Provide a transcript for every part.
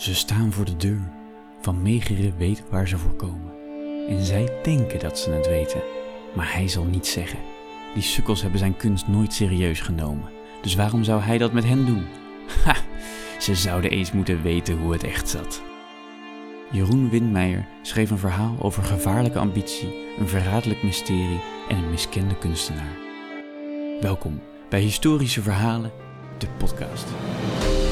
Ze staan voor de deur. Van Megeren weet waar ze voor komen. En zij denken dat ze het weten. Maar hij zal niets zeggen. Die sukkels hebben zijn kunst nooit serieus genomen. Dus waarom zou hij dat met hen doen? Ha! Ze zouden eens moeten weten hoe het echt zat. Jeroen Windmeijer schreef een verhaal over gevaarlijke ambitie, een verraderlijk mysterie en een miskende kunstenaar. Welkom bij Historische Verhalen, de podcast.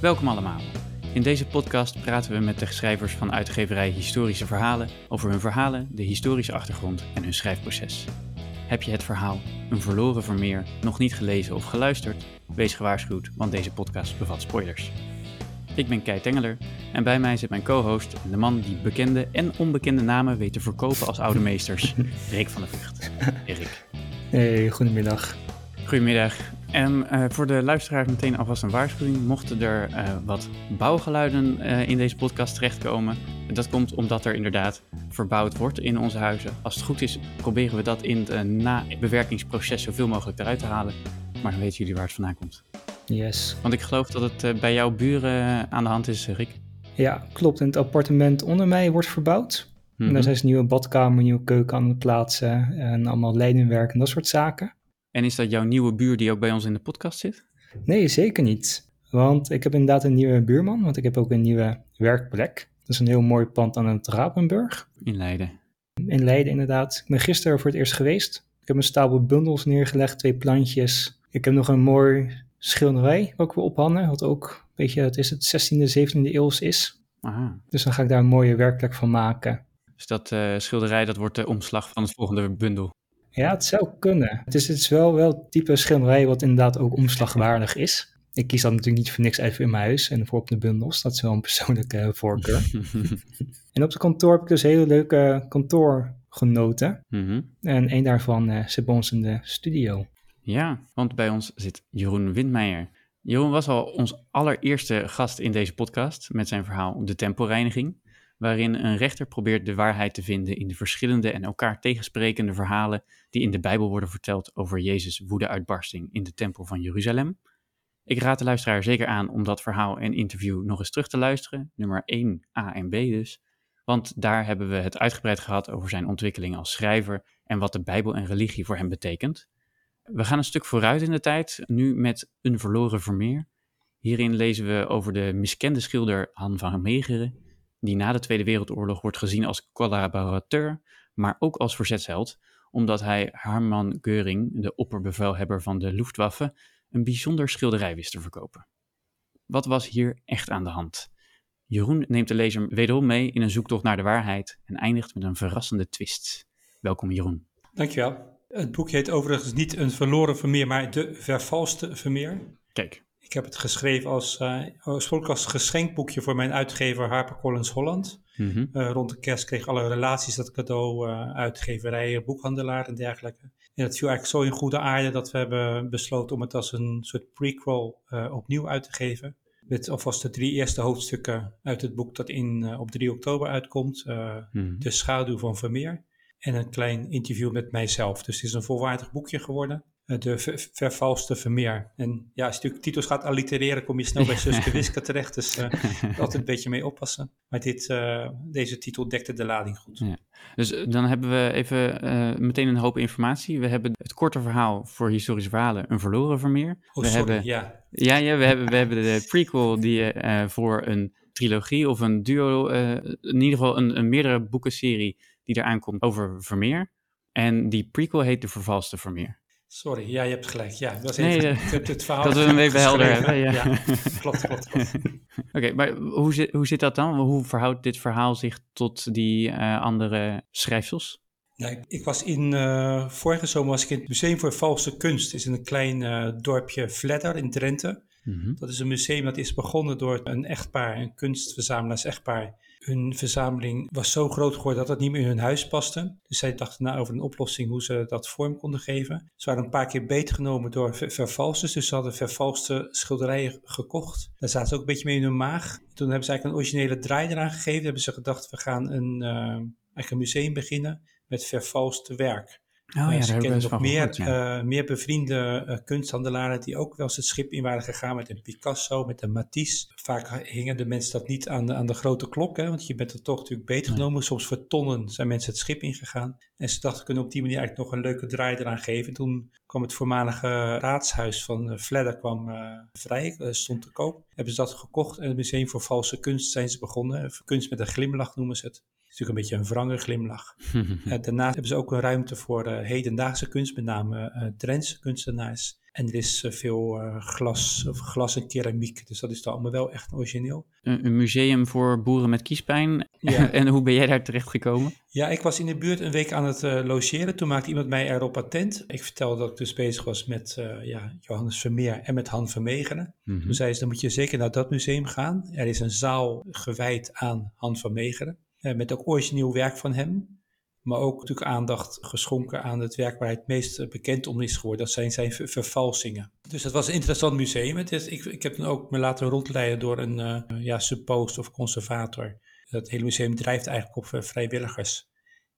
Welkom allemaal. In deze podcast praten we met de schrijvers van uitgeverij Historische Verhalen over hun verhalen, de historische achtergrond en hun schrijfproces. Heb je het verhaal Een verloren vermeer nog niet gelezen of geluisterd? Wees gewaarschuwd, want deze podcast bevat spoilers. Ik ben Kei Tengeler en bij mij zit mijn co-host en de man die bekende en onbekende namen weet te verkopen als oude meesters, Rick van der Vught. Erik. Hey, goedemiddag. Goedemiddag. En eh, voor de luisteraars meteen alvast een waarschuwing. Mochten er eh, wat bouwgeluiden eh, in deze podcast terechtkomen. Dat komt omdat er inderdaad verbouwd wordt in onze huizen. Als het goed is, proberen we dat in het na-bewerkingsproces zoveel mogelijk eruit te halen. Maar dan weten jullie waar het vandaan komt. Yes. Want ik geloof dat het bij jouw buren aan de hand is, Rick. Ja, klopt. En het appartement onder mij wordt verbouwd. En Mhm. daar zijn ze nieuwe badkamer, nieuwe keuken aan het plaatsen. En allemaal leidingwerk en dat soort zaken. En is dat jouw nieuwe buur die ook bij ons in de podcast zit? Nee, zeker niet. Want ik heb inderdaad een nieuwe buurman, want ik heb ook een nieuwe werkplek. Dat is een heel mooi pand aan het Rapenburg. In Leiden. In Leiden inderdaad. Ik ben gisteren voor het eerst geweest. Ik heb een stapel bundels neergelegd, twee plantjes. Ik heb nog een mooi schilderij wat wil ophangen. Wat ook een beetje, het is het 16e, 17e eeuws is. Aha. Dus dan ga ik daar een mooie werkplek van maken. Dus dat eh, schilderij, dat wordt de omslag van het volgende bundel. Ja, het zou kunnen. Het is, het is wel, wel het type schilderij wat inderdaad ook omslagwaardig is. Ik kies dat natuurlijk niet voor niks uit in mijn huis en voor op de bundels. Dat is wel een persoonlijke eh, voorkeur. en op het kantoor heb ik dus hele leuke kantoorgenoten. Mhm. En een daarvan eh, zit bij ons in de studio. Ja, want bij ons zit Jeroen Windmeijer. Jeroen was al ons allereerste gast in deze podcast met zijn verhaal De Tempelreiniging, waarin een rechter probeert de waarheid te vinden in de verschillende en elkaar tegensprekende verhalen die in de Bijbel worden verteld over Jezus' woedeuitbarsting in de Tempel van Jeruzalem. Ik raad de luisteraar zeker aan om dat verhaal en interview nog eens terug te luisteren, nummer 1 A en B dus, want daar hebben we het uitgebreid gehad over zijn ontwikkeling als schrijver en wat de Bijbel en religie voor hem betekent. We gaan een stuk vooruit in de tijd, nu met Een verloren vermeer. Hierin lezen we over de miskende schilder Han van Meegeren, die na de Tweede Wereldoorlog wordt gezien als collaborateur, maar ook als verzetsheld, omdat hij Hermann Göring, de opperbevelhebber van de Luftwaffe, een bijzonder schilderij wist te verkopen. Wat was hier echt aan de hand? Jeroen neemt de lezer wederom mee in een zoektocht naar de waarheid en eindigt met een verrassende twist. Welkom Jeroen. Dankjewel. Het boek heet overigens niet Een verloren Vermeer, maar De Vervalste Vermeer. Kijk, Ik heb het geschreven als, eh oorspronkelijk als geschenkboekje voor mijn uitgever HarperCollins Holland. Mhm. Eh, rond de kerst kreeg alle relaties dat cadeau, eh, uitgeverijen, boekhandelaar en dergelijke. En dat viel eigenlijk zo in goede aarde dat we hebben besloten om het als een soort prequel opnieuw uit te geven. Met alvast de drie eerste hoofdstukken uit het boek dat in, op 3 oktober uitkomt. Mhm. De schaduw van Vermeer. En een klein interview met mijzelf. Dus het is een volwaardig boekje geworden. Eh, De ver- vervalste Vermeer. En ja, als je natuurlijk titels gaat allitereren, kom je snel bij Suske Wiske terecht. Dus eh, altijd een beetje mee oppassen. Maar dit, eh, deze titel dekte de lading goed. Ja. Dus eh, dan hebben we even eh, meteen een hoop informatie. We hebben het korte verhaal voor historische verhalen, een verloren vermeer. Oh, we sorry. hebben, Ja, ja, ja, we hebben, we hebben de prequel die je eh, voor een trilogie of een duo, eh, in ieder geval een, een meerdere boekenserie die eraan komt over Vermeer. En die prequel heet De Vervalste Vermeer. Sorry. Ja, je hebt gelijk. Ja, dat Nee, even, eh, het, het verhaal dat we hem even helder hebben, ja. klopt, klopt, klopt. Oké, maar hoe zit, hoe zit dat dan? Hoe verhoudt dit verhaal zich tot die eh, andere schrijfsels? Ja, ik, ik was in, eh, vorige zomer was ik in het Museum voor Valse Kunst. Het is in een klein dorpje Vledder in Drenthe. Mhm. Dat is een museum dat is begonnen door een echtpaar, een kunstverzamelaars-echtpaar. Hun verzameling was zo groot geworden dat het niet meer in hun huis paste. Dus zij dachten na over een oplossing hoe ze dat vorm konden geven. Ze waren een paar keer beetgenomen door ver vervalsters. Dus ze hadden vervalste schilderijen gekocht. Daar zaten ze ook een beetje mee in hun maag. Toen hebben ze eigenlijk een originele draai eraan gegeven. Toen hebben ze gedacht, we gaan een, eigenlijk een museum beginnen met vervalste werk. Oh ja, Eh, ze kennen nog meer, ja. eh, meer bevriende eh, kunsthandelaren die ook wel eens het schip in waren gegaan met een Picasso, met een Matisse. Vaak hingen de mensen dat niet aan de, aan de grote klok, hè, want je bent er toch natuurlijk beter genomen. Soms voor tonnen zijn mensen het schip ingegaan. En ze dachten, kunnen op die manier eigenlijk nog een leuke draai eraan geven. Toen kwam het voormalige raadshuis van Vledder kwam, vrij, stond te koop. Hebben ze dat gekocht en het Museum voor Valse Kunst zijn ze begonnen. Kunst met een glimlach noemen ze het. Natuurlijk een beetje een wrange glimlach. Eh, daarnaast hebben ze ook een ruimte voor eh, hedendaagse kunst, met name eh Drentse kunstenaars. En er is eh, veel eh, glas, of glas en keramiek, dus dat is dan allemaal wel echt origineel. Een, een museum voor boeren met kiespijn. Ja. en hoe ben jij daar terecht gekomen? Ja, ik was in de buurt een week aan het eh, logeren. Toen maakte iemand mij erop attent. Ik vertelde dat ik dus bezig was met eh, ja, Johannes Vermeer en met Han Vermegeren. Mhm. Toen zei ze, dan moet je zeker naar dat museum gaan. Er is een zaal gewijd aan Han Vermegeren. Eh, met ook origineel werk van hem. Maar ook natuurlijk aandacht geschonken aan het werk waar hij het meest eh, bekend om is geworden. Dat zijn zijn ver- vervalsingen. Dus het was een interessant museum. Het is, ik, ik heb dan ook me laten rondleiden door een eh, ja, suppost of conservator. Dat hele museum drijft eigenlijk op vrijwilligers.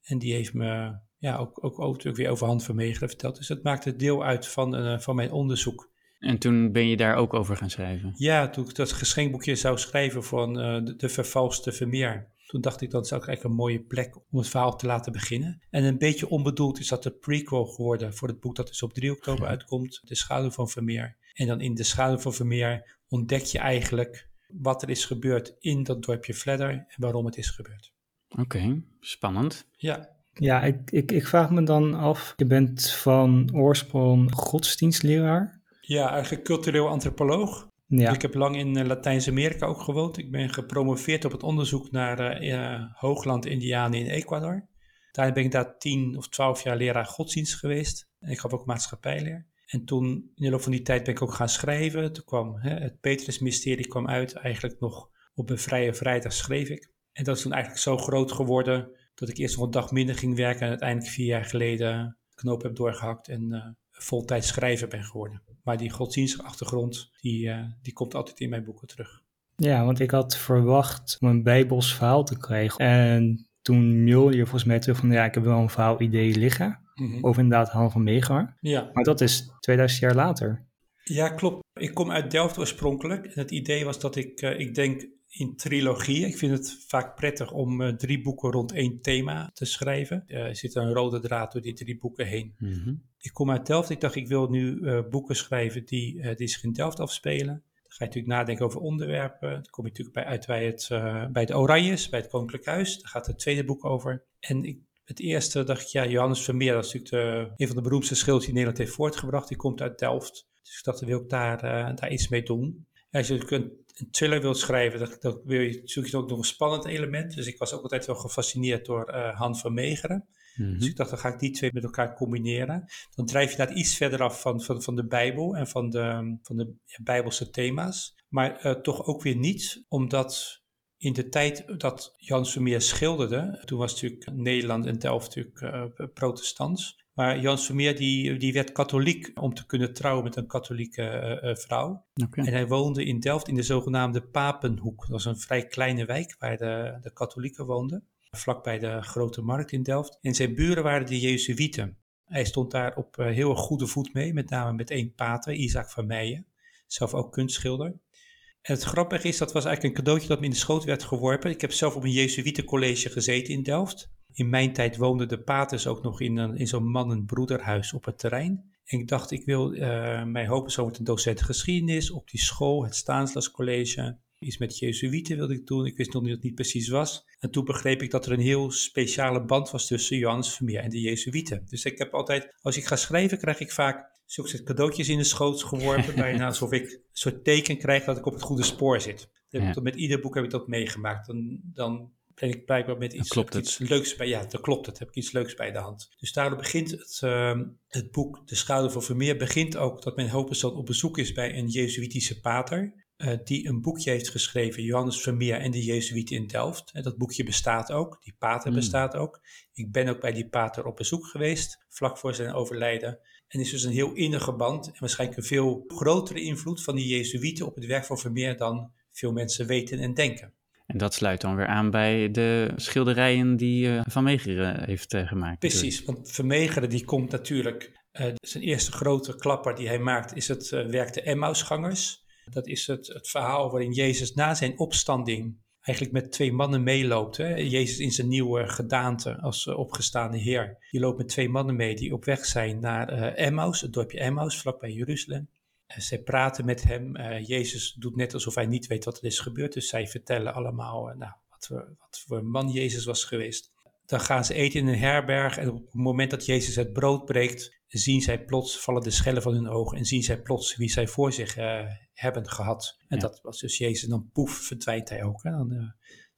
En die heeft me ja, ook, ook, weer over hand Vermegeren verteld. Dus dat maakte deel uit van, van mijn onderzoek. En toen ben je daar ook over gaan schrijven. Ja, toen ik dat geschenkboekje zou schrijven van de, de vervalste Vermeer. Toen dacht ik dat is ook eigenlijk een mooie plek om het verhaal te laten beginnen. En een beetje onbedoeld is dat de prequel geworden voor het boek dat dus op 3 oktober uitkomt. De schaduw van Vermeer. En dan in de schaduw van Vermeer ontdek je eigenlijk wat er is gebeurd in dat dorpje Vledder en waarom het is gebeurd. Oké, spannend. Ja, Ja, ik, ik, ik vraag me dan af, je bent van oorsprong godsdienstleraar. ja eigenlijk cultureel antropoloog. Ja, Ik heb lang in eh, Latijns-Amerika ook gewoond. Ik ben gepromoveerd op het onderzoek naar eh, hoogland-Indianen in Ecuador. Daar ben ik daar tien of twaalf jaar leraar godsdienst geweest. En ik gaf ook maatschappijleer. En toen, in de loop van die tijd, ben ik ook gaan schrijven. Toen kwam hè, het Petrus-mysterie kwam uit. Eigenlijk nog op een vrije vrijdag schreef ik. En dat is toen eigenlijk zo groot geworden dat ik eerst nog een dag minder ging werken. En uiteindelijk vier jaar geleden de knoop heb doorgehakt en eh voltijds schrijver ben geworden. Maar die godsdienstige achtergrond, die, eh, die komt altijd in mijn boeken terug. ja, want ik had verwacht om een bijbels verhaal te krijgen. En toen mailde je volgens mij terug van, ja, ik heb wel een verhaalidee liggen. Over inderdaad Han van Meegaar. Ja. Maar dat is 2000 jaar later. ja, klopt. Ik kom uit Delft oorspronkelijk. En het idee was dat ik, eh, ik denk in trilogieën. Ik vind het vaak prettig om eh, drie boeken rond één thema te schrijven. Er zit een rode draad door die drie boeken heen. Mhm. Ik kom uit Delft. Ik dacht, ik wil nu eh, boeken schrijven die, eh, die zich in Delft afspelen. Dan ga je natuurlijk nadenken over onderwerpen. Dan kom je natuurlijk bij, uit bij, het, eh, bij de Oranjes, bij het Koninklijk Huis. Daar gaat het tweede boek over. En ik, het eerste dacht ik, ja, Johannes Vermeer, dat is natuurlijk een van de beroemdste schilders die Nederland heeft voortgebracht. Die komt uit Delft. Dus ik dacht, dan wil ik daar, daar iets mee doen. Ja, als je een, thriller wilt schrijven, dan, wil je, zoek je ook nog een spannend element. Dus ik was ook altijd wel gefascineerd door Han van Meegeren. Mhm. Dus ik dacht, dan ga ik die twee met elkaar combineren. Dan drijf je daar iets verder af van, van, van de Bijbel en van de, van de Bijbelse thema's. Maar eh, toch ook weer niet, omdat in de tijd dat Jan Vermeer schilderde, toen was natuurlijk Nederland en Delft natuurlijk eh, protestants. Maar Jan Vermeer die, die werd katholiek om te kunnen trouwen met een katholieke eh, vrouw. En hij woonde in Delft in de zogenaamde Papenhoek. Dat was een vrij kleine wijk waar de, de katholieken woonden vlakbij de grote markt in Delft. En zijn buren waren de Jezuïeten. Hij stond daar op uh, heel goede voet mee, met name met één pater, Isaac van Meijen, zelf ook kunstschilder. En het grappige is, dat was eigenlijk een cadeautje dat me in de schoot werd geworpen. Ik heb zelf op een Jezuïetencollege gezeten in Delft. In mijn tijd woonden de paters ook nog in, een, in zo'n mannenbroederhuis op het terrein. En ik dacht, ik wil uh, mij hopen zo met een docent geschiedenis op die school, het Staanslascollege. Iets met Jezuïeten wilde ik doen. Ik wist nog niet wat het niet precies was. En toen begreep ik dat er een heel speciale band was tussen Johannes Vermeer en de Jezuïeten. Dus ik heb altijd, als ik ga schrijven, krijg ik vaak zulke cadeautjes in de schoot geworpen. bijna alsof ik een soort teken krijg dat ik op het goede spoor zit. Ja. Met ieder boek heb ik dat meegemaakt. Dan, dan ben ik blijkbaar met iets, leuks bij. Ja, dat klopt. Het heb ik iets leuks bij de hand. Dus daardoor begint het, ehm, het boek De Schouder van Vermeer begint ook dat men Hopenstad op bezoek is bij een Jezuïtische pater. Eh, die een boekje heeft geschreven, Johannes Vermeer en de Jezuïeten in Delft. En dat boekje bestaat ook, die pater Hmm. bestaat ook. Ik ben ook bij die pater op bezoek geweest, vlak voor zijn overlijden. En is dus een heel innige band en waarschijnlijk een veel grotere invloed van die Jezuïeten op het werk van Vermeer dan veel mensen weten en denken. En dat sluit dan weer aan bij de schilderijen die eh, Van Meegeren heeft eh, gemaakt. Precies, want Vermeegeren die komt natuurlijk, zijn eerste grote klapper die hij maakt is het werk de Emmausgangers. Dat is het, het verhaal waarin Jezus na zijn opstanding eigenlijk met twee mannen meeloopt. Hè? Jezus in zijn nieuwe gedaante als eh, opgestaande heer. Die loopt met twee mannen mee die op weg zijn naar eh, Emmaus, het dorpje Emmaus, vlakbij Jeruzalem. Eh, zij praten met hem. Jezus doet net alsof hij niet weet wat er is gebeurd. Dus zij vertellen allemaal nou, wat, voor, wat voor man Jezus was geweest. Dan gaan ze eten in een herberg en op het moment dat Jezus het brood breekt, zien zij plots, vallen de schellen van hun ogen en zien zij plots wie zij voor zich eh, hebben gehad. En Ja. dat was dus Jezus. Dan poef, verdwijnt hij ook. Hè? Dan, eh,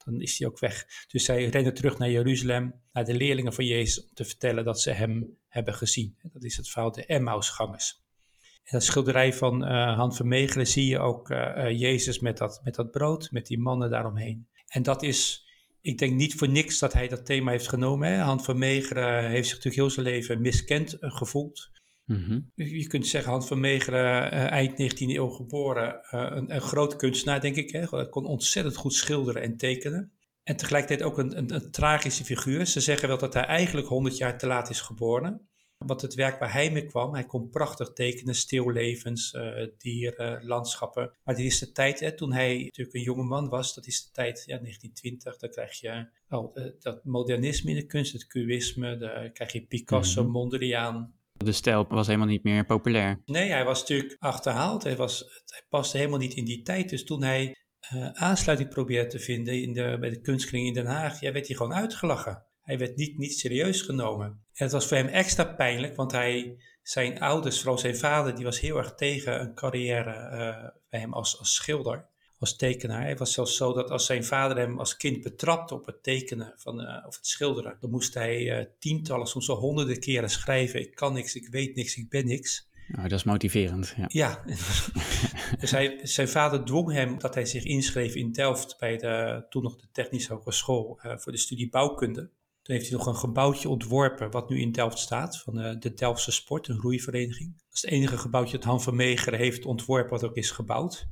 dan is hij ook weg. Dus zij rennen terug naar Jeruzalem, naar de leerlingen van Jezus, om te vertellen dat ze hem hebben gezien. Dat is het verhaal de Emmausgangers. In dat schilderij van eh Han van zie je ook Jezus met dat, met dat brood, met die mannen daaromheen. En dat is, ik denk niet voor niks dat hij dat thema heeft genomen. Hè? Han van Meegeren heeft zich natuurlijk heel zijn leven miskend eh, gevoeld. Mhm. Je kunt zeggen, Hans van Meegeren, eh, eind 19e eeuw geboren, eh, een, een groot kunstenaar, denk ik. Hè? Hij kon ontzettend goed schilderen en tekenen. En tegelijkertijd ook een, een, een tragische figuur. Ze zeggen wel dat hij eigenlijk 100 jaar te laat is geboren. Want het werk waar hij mee kwam, hij kon prachtig tekenen, stillevens, eh dieren, landschappen. Maar dit is de tijd, hè, toen hij natuurlijk een jonge man was, dat is de tijd, ja, 1920, dan krijg je al eh, dat modernisme in de kunst, het cubisme, dan krijg je Picasso, Mhm. Mondriaan, De stijl was helemaal niet meer populair. Nee, hij was natuurlijk achterhaald. Hij, was, hij paste helemaal niet in die tijd. Dus toen hij eh, aansluiting probeerde te vinden in de, bij de kunstkring in Den Haag, ja, werd hij gewoon uitgelachen. Hij werd niet, niet serieus genomen. En het was voor hem extra pijnlijk, want hij, zijn ouders, vooral zijn vader, die was heel erg tegen een carrière eh, bij hem als, als schilder, als tekenaar. Het was zelfs zo dat als zijn vader hem als kind betrapte op het tekenen van, eh, of het schilderen, dan moest hij eh, tientallen, soms wel honderden keren schrijven: Ik kan niks, ik weet niks, ik ben niks. Nou, dat is motiverend. Ja. Ja, dus hij, zijn vader dwong hem dat hij zich inschreef in Delft bij de, toen nog de Technische Hogeschool voor de studie bouwkunde. Toen heeft hij nog een gebouwtje ontworpen wat nu in Delft staat, van eh, de Delftse Sport, een roeivereniging. Dat is het enige gebouwtje dat Han van Meegeren heeft ontworpen wat ook is gebouwd.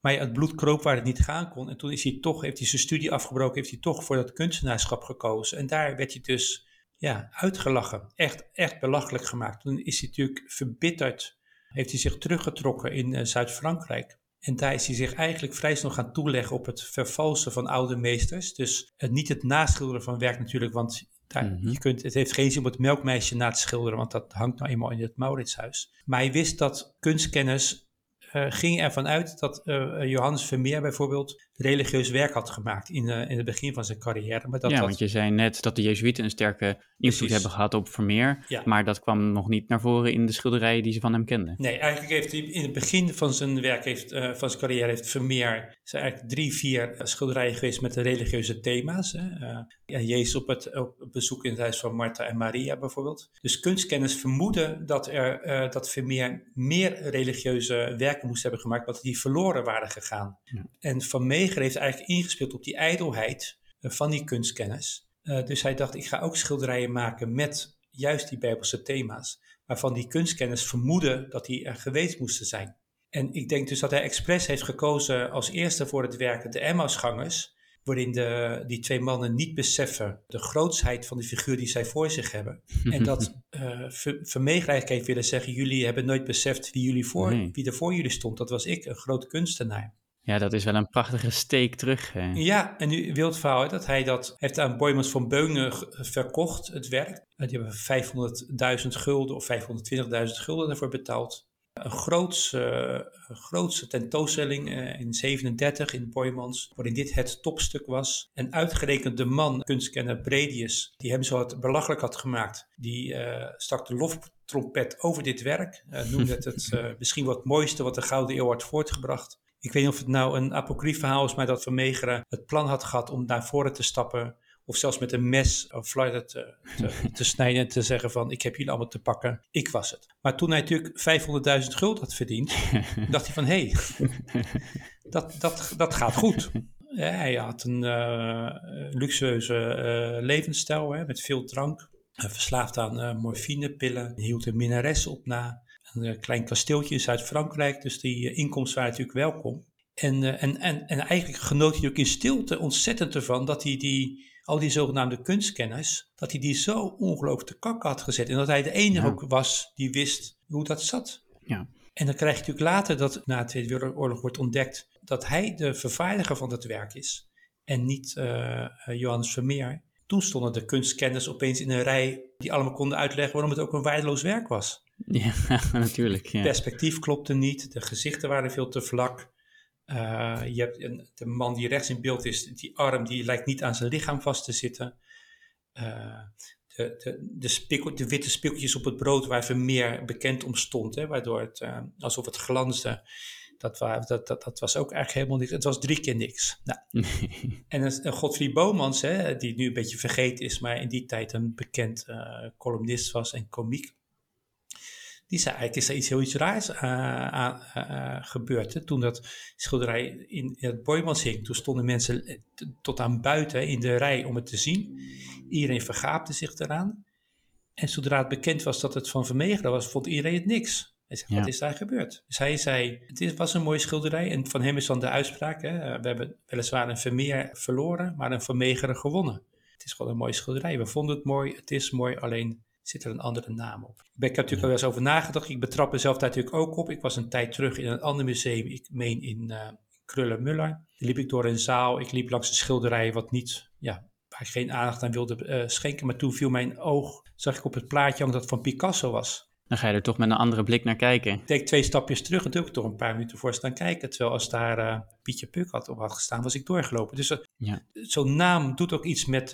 Maar ja, het bloed kroop waar het niet gaan kon. En toen is hij toch, heeft hij zijn studie afgebroken, heeft hij toch voor dat kunstenaarschap gekozen. En daar werd hij dus ja, uitgelachen. Echt, echt belachelijk gemaakt. Toen is hij natuurlijk verbitterd. Heeft hij zich teruggetrokken in eh, Zuid-Frankrijk. En daar is hij zich eigenlijk vrij snel gaan toeleggen op het vervalsen van oude meesters. Dus eh, niet het naschilderen van werk natuurlijk, want daar, Mhm. je kunt, het heeft geen zin om het melkmeisje na te schilderen, want dat hangt nou eenmaal in het Mauritshuis. Maar hij wist dat kunstkennis eh, ging ervan uit dat eh, Johannes Vermeer bijvoorbeeld religieus werk had gemaakt in, eh, in het begin van zijn carrière. Maar dat ja, dat, want je zei net dat de Jezuïeten een sterke invloed hebben gehad op Vermeer. Ja. Maar dat kwam nog niet naar voren in de schilderijen die ze van hem kenden. Nee, eigenlijk heeft hij in het begin van zijn werk, heeft, eh, van zijn carrière, heeft Vermeer zijn eigenlijk drie, vier eh, schilderijen geweest met de religieuze thema's. Hè. Ja, Jezus op het op bezoek in het huis van Martha en Maria bijvoorbeeld. Dus kunstkenners vermoeden dat, er, dat Vermeer meer religieuze werken moest hebben gemaakt, want die verloren waren gegaan. En Van Heeft eigenlijk ingespeeld op die ijdelheid eh, van die kunstkenners. Eh, dus hij dacht, ik ga ook schilderijen maken met juist die Bijbelse thema's waarvan die kunstkenners vermoeden dat die er geweest moesten zijn. En ik denk dus dat hij expres heeft gekozen als eerste voor het werk de Emmausgangers, waarin de, die twee mannen niet beseffen de grootsheid van de figuur die zij voor zich hebben. en dat uh, Vermeer eigenlijk heeft willen zeggen, jullie hebben nooit beseft wie, jullie voor, Nee. wie er voor jullie stond. Dat was ik, een groot kunstenaar. Ja, dat is wel een prachtige steek terug. hè. Ja, en nu wil het verhaal hè, dat hij dat heeft aan Boymans van Beunen verkocht, het werk. Eh, Die hebben 500.000 gulden of 520.000 gulden daarvoor betaald. Een grootse, een grootse tentoonstelling eh, in 37 in Boymans, waarin dit het topstuk was. En uitgerekend de man, kunstkenner Bredius, die hem zo had belachelijk had gemaakt, die eh, stak de loftrompet over dit werk. eh, noemde het, het eh, misschien wat mooiste wat de Gouden Eeuw had voortgebracht. Ik weet niet of het nou een apocryf verhaal is, maar dat Vermeegeren het plan had gehad om naar voren te stappen. Of zelfs met een mes of fluiter te, te, te snijden en te zeggen van ik heb jullie allemaal te pakken, ik was het. Maar toen hij natuurlijk 500.000 gulden had verdiend, dacht hij van hé, hey, dat, dat, dat gaat goed. Ja, hij had een uh, luxueuze uh, levensstijl hè, met veel drank. verslaafd aan uh, morfinepillen. Hield een minnares op na. Een klein kasteeltje in Zuid-Frankrijk. Dus die inkomsten waren natuurlijk welkom. En, en, en, en eigenlijk genoot hij ook in stilte ontzettend ervan dat hij die, al die zogenaamde kunstkennis, dat hij die zo ongelooflijk te kak had gezet. En dat hij de enige ja. ook was die wist hoe dat zat. Ja. En dan krijg je natuurlijk later dat na de Tweede Wereldoorlog wordt ontdekt dat hij de vervaardiger van het werk is en niet uh, Johannes Vermeer. Toen stonden de kunstkenners opeens in een rij die allemaal konden uitleggen waarom het ook een waardeloos werk was. Ja, natuurlijk. Ja. Het perspectief klopte niet, de gezichten waren veel te vlak. Uh, je hebt een, de man die rechts in beeld is, die arm die lijkt niet aan zijn lichaam vast te zitten. Uh, de, de, de, spikkel, de witte spikkeltjes op het brood waar Vermeer bekend om stond, hè, waardoor het uh, alsof het glansde. Dat, waar, dat, dat, dat, was ook eigenlijk helemaal niks. Het was drie keer niks. Nou. en een, Godfried Bomans, hè, die nu een beetje vergeten is, maar in die tijd een bekend columnist was en komiek. Die zei eigenlijk is er iets heel iets raars uh, uh, gebeurd. Hè? Toen dat schilderij in, in het Boymans hing, toen stonden mensen tot aan buiten in de rij om het te zien. Iedereen vergaapte zich eraan. En zodra het bekend was dat het van Vermeegeren was, vond iedereen het niks. Hij ja. wat is daar gebeurd? Dus hij zei, het is, was een mooie schilderij. En van hem is dan de uitspraak, hè, we hebben weliswaar een Vermeer verloren, maar een Vermeegeren gewonnen. Het is gewoon een mooie schilderij. We vonden het mooi, het is mooi, alleen zit er een andere naam op. Ik heb natuurlijk al eens over nagedacht. Ik betrap mezelf daar natuurlijk ook op. Ik was een tijd terug in een ander museum, ik meen in uh, Krullenmuller. Daar liep ik door een zaal, ik liep langs een schilderij wat niet, ja, waar ik geen aandacht aan wilde uh, schenken. Maar toen viel mijn oog, zag ik op het plaatje dat het van Picasso was. Dan ga je er toch met een andere blik naar kijken. Ik deed twee stapjes terug en toen heb ik toch een paar minuten voor staan kijken. Terwijl als daar uh, Pietje Puk had op had gestaan, was ik doorgelopen. Dus uh, ja. zo'n naam doet ook iets met,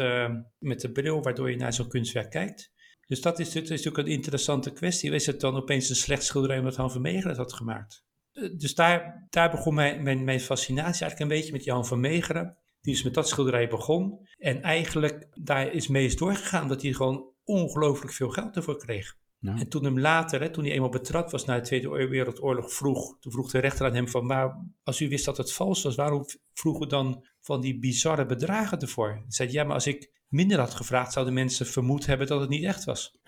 met de bril waardoor je naar zo'n kunstwerk kijkt. Dus dat is, dat is natuurlijk een interessante kwestie. Is het dan opeens een slecht schilderij omdat Han Vermeegeren het had gemaakt? Dus daar, daar begon mijn, mijn, mijn fascinatie eigenlijk een beetje met Jan van Meegeren. Die is met dat schilderij begon. En eigenlijk daar is mee is doorgegaan omdat hij gewoon ongelooflijk veel geld ervoor kreeg. Ja. En toen hem later, hè, toen hij eenmaal betrapt was na de Tweede Wereldoorlog, vroeg, toen vroeg de rechter aan hem van, maar als u wist dat het vals was, waarom vroeg u dan van die bizarre bedragen ervoor? Hij zei, ja, maar als ik minder had gevraagd, zouden mensen vermoed hebben dat het niet echt was.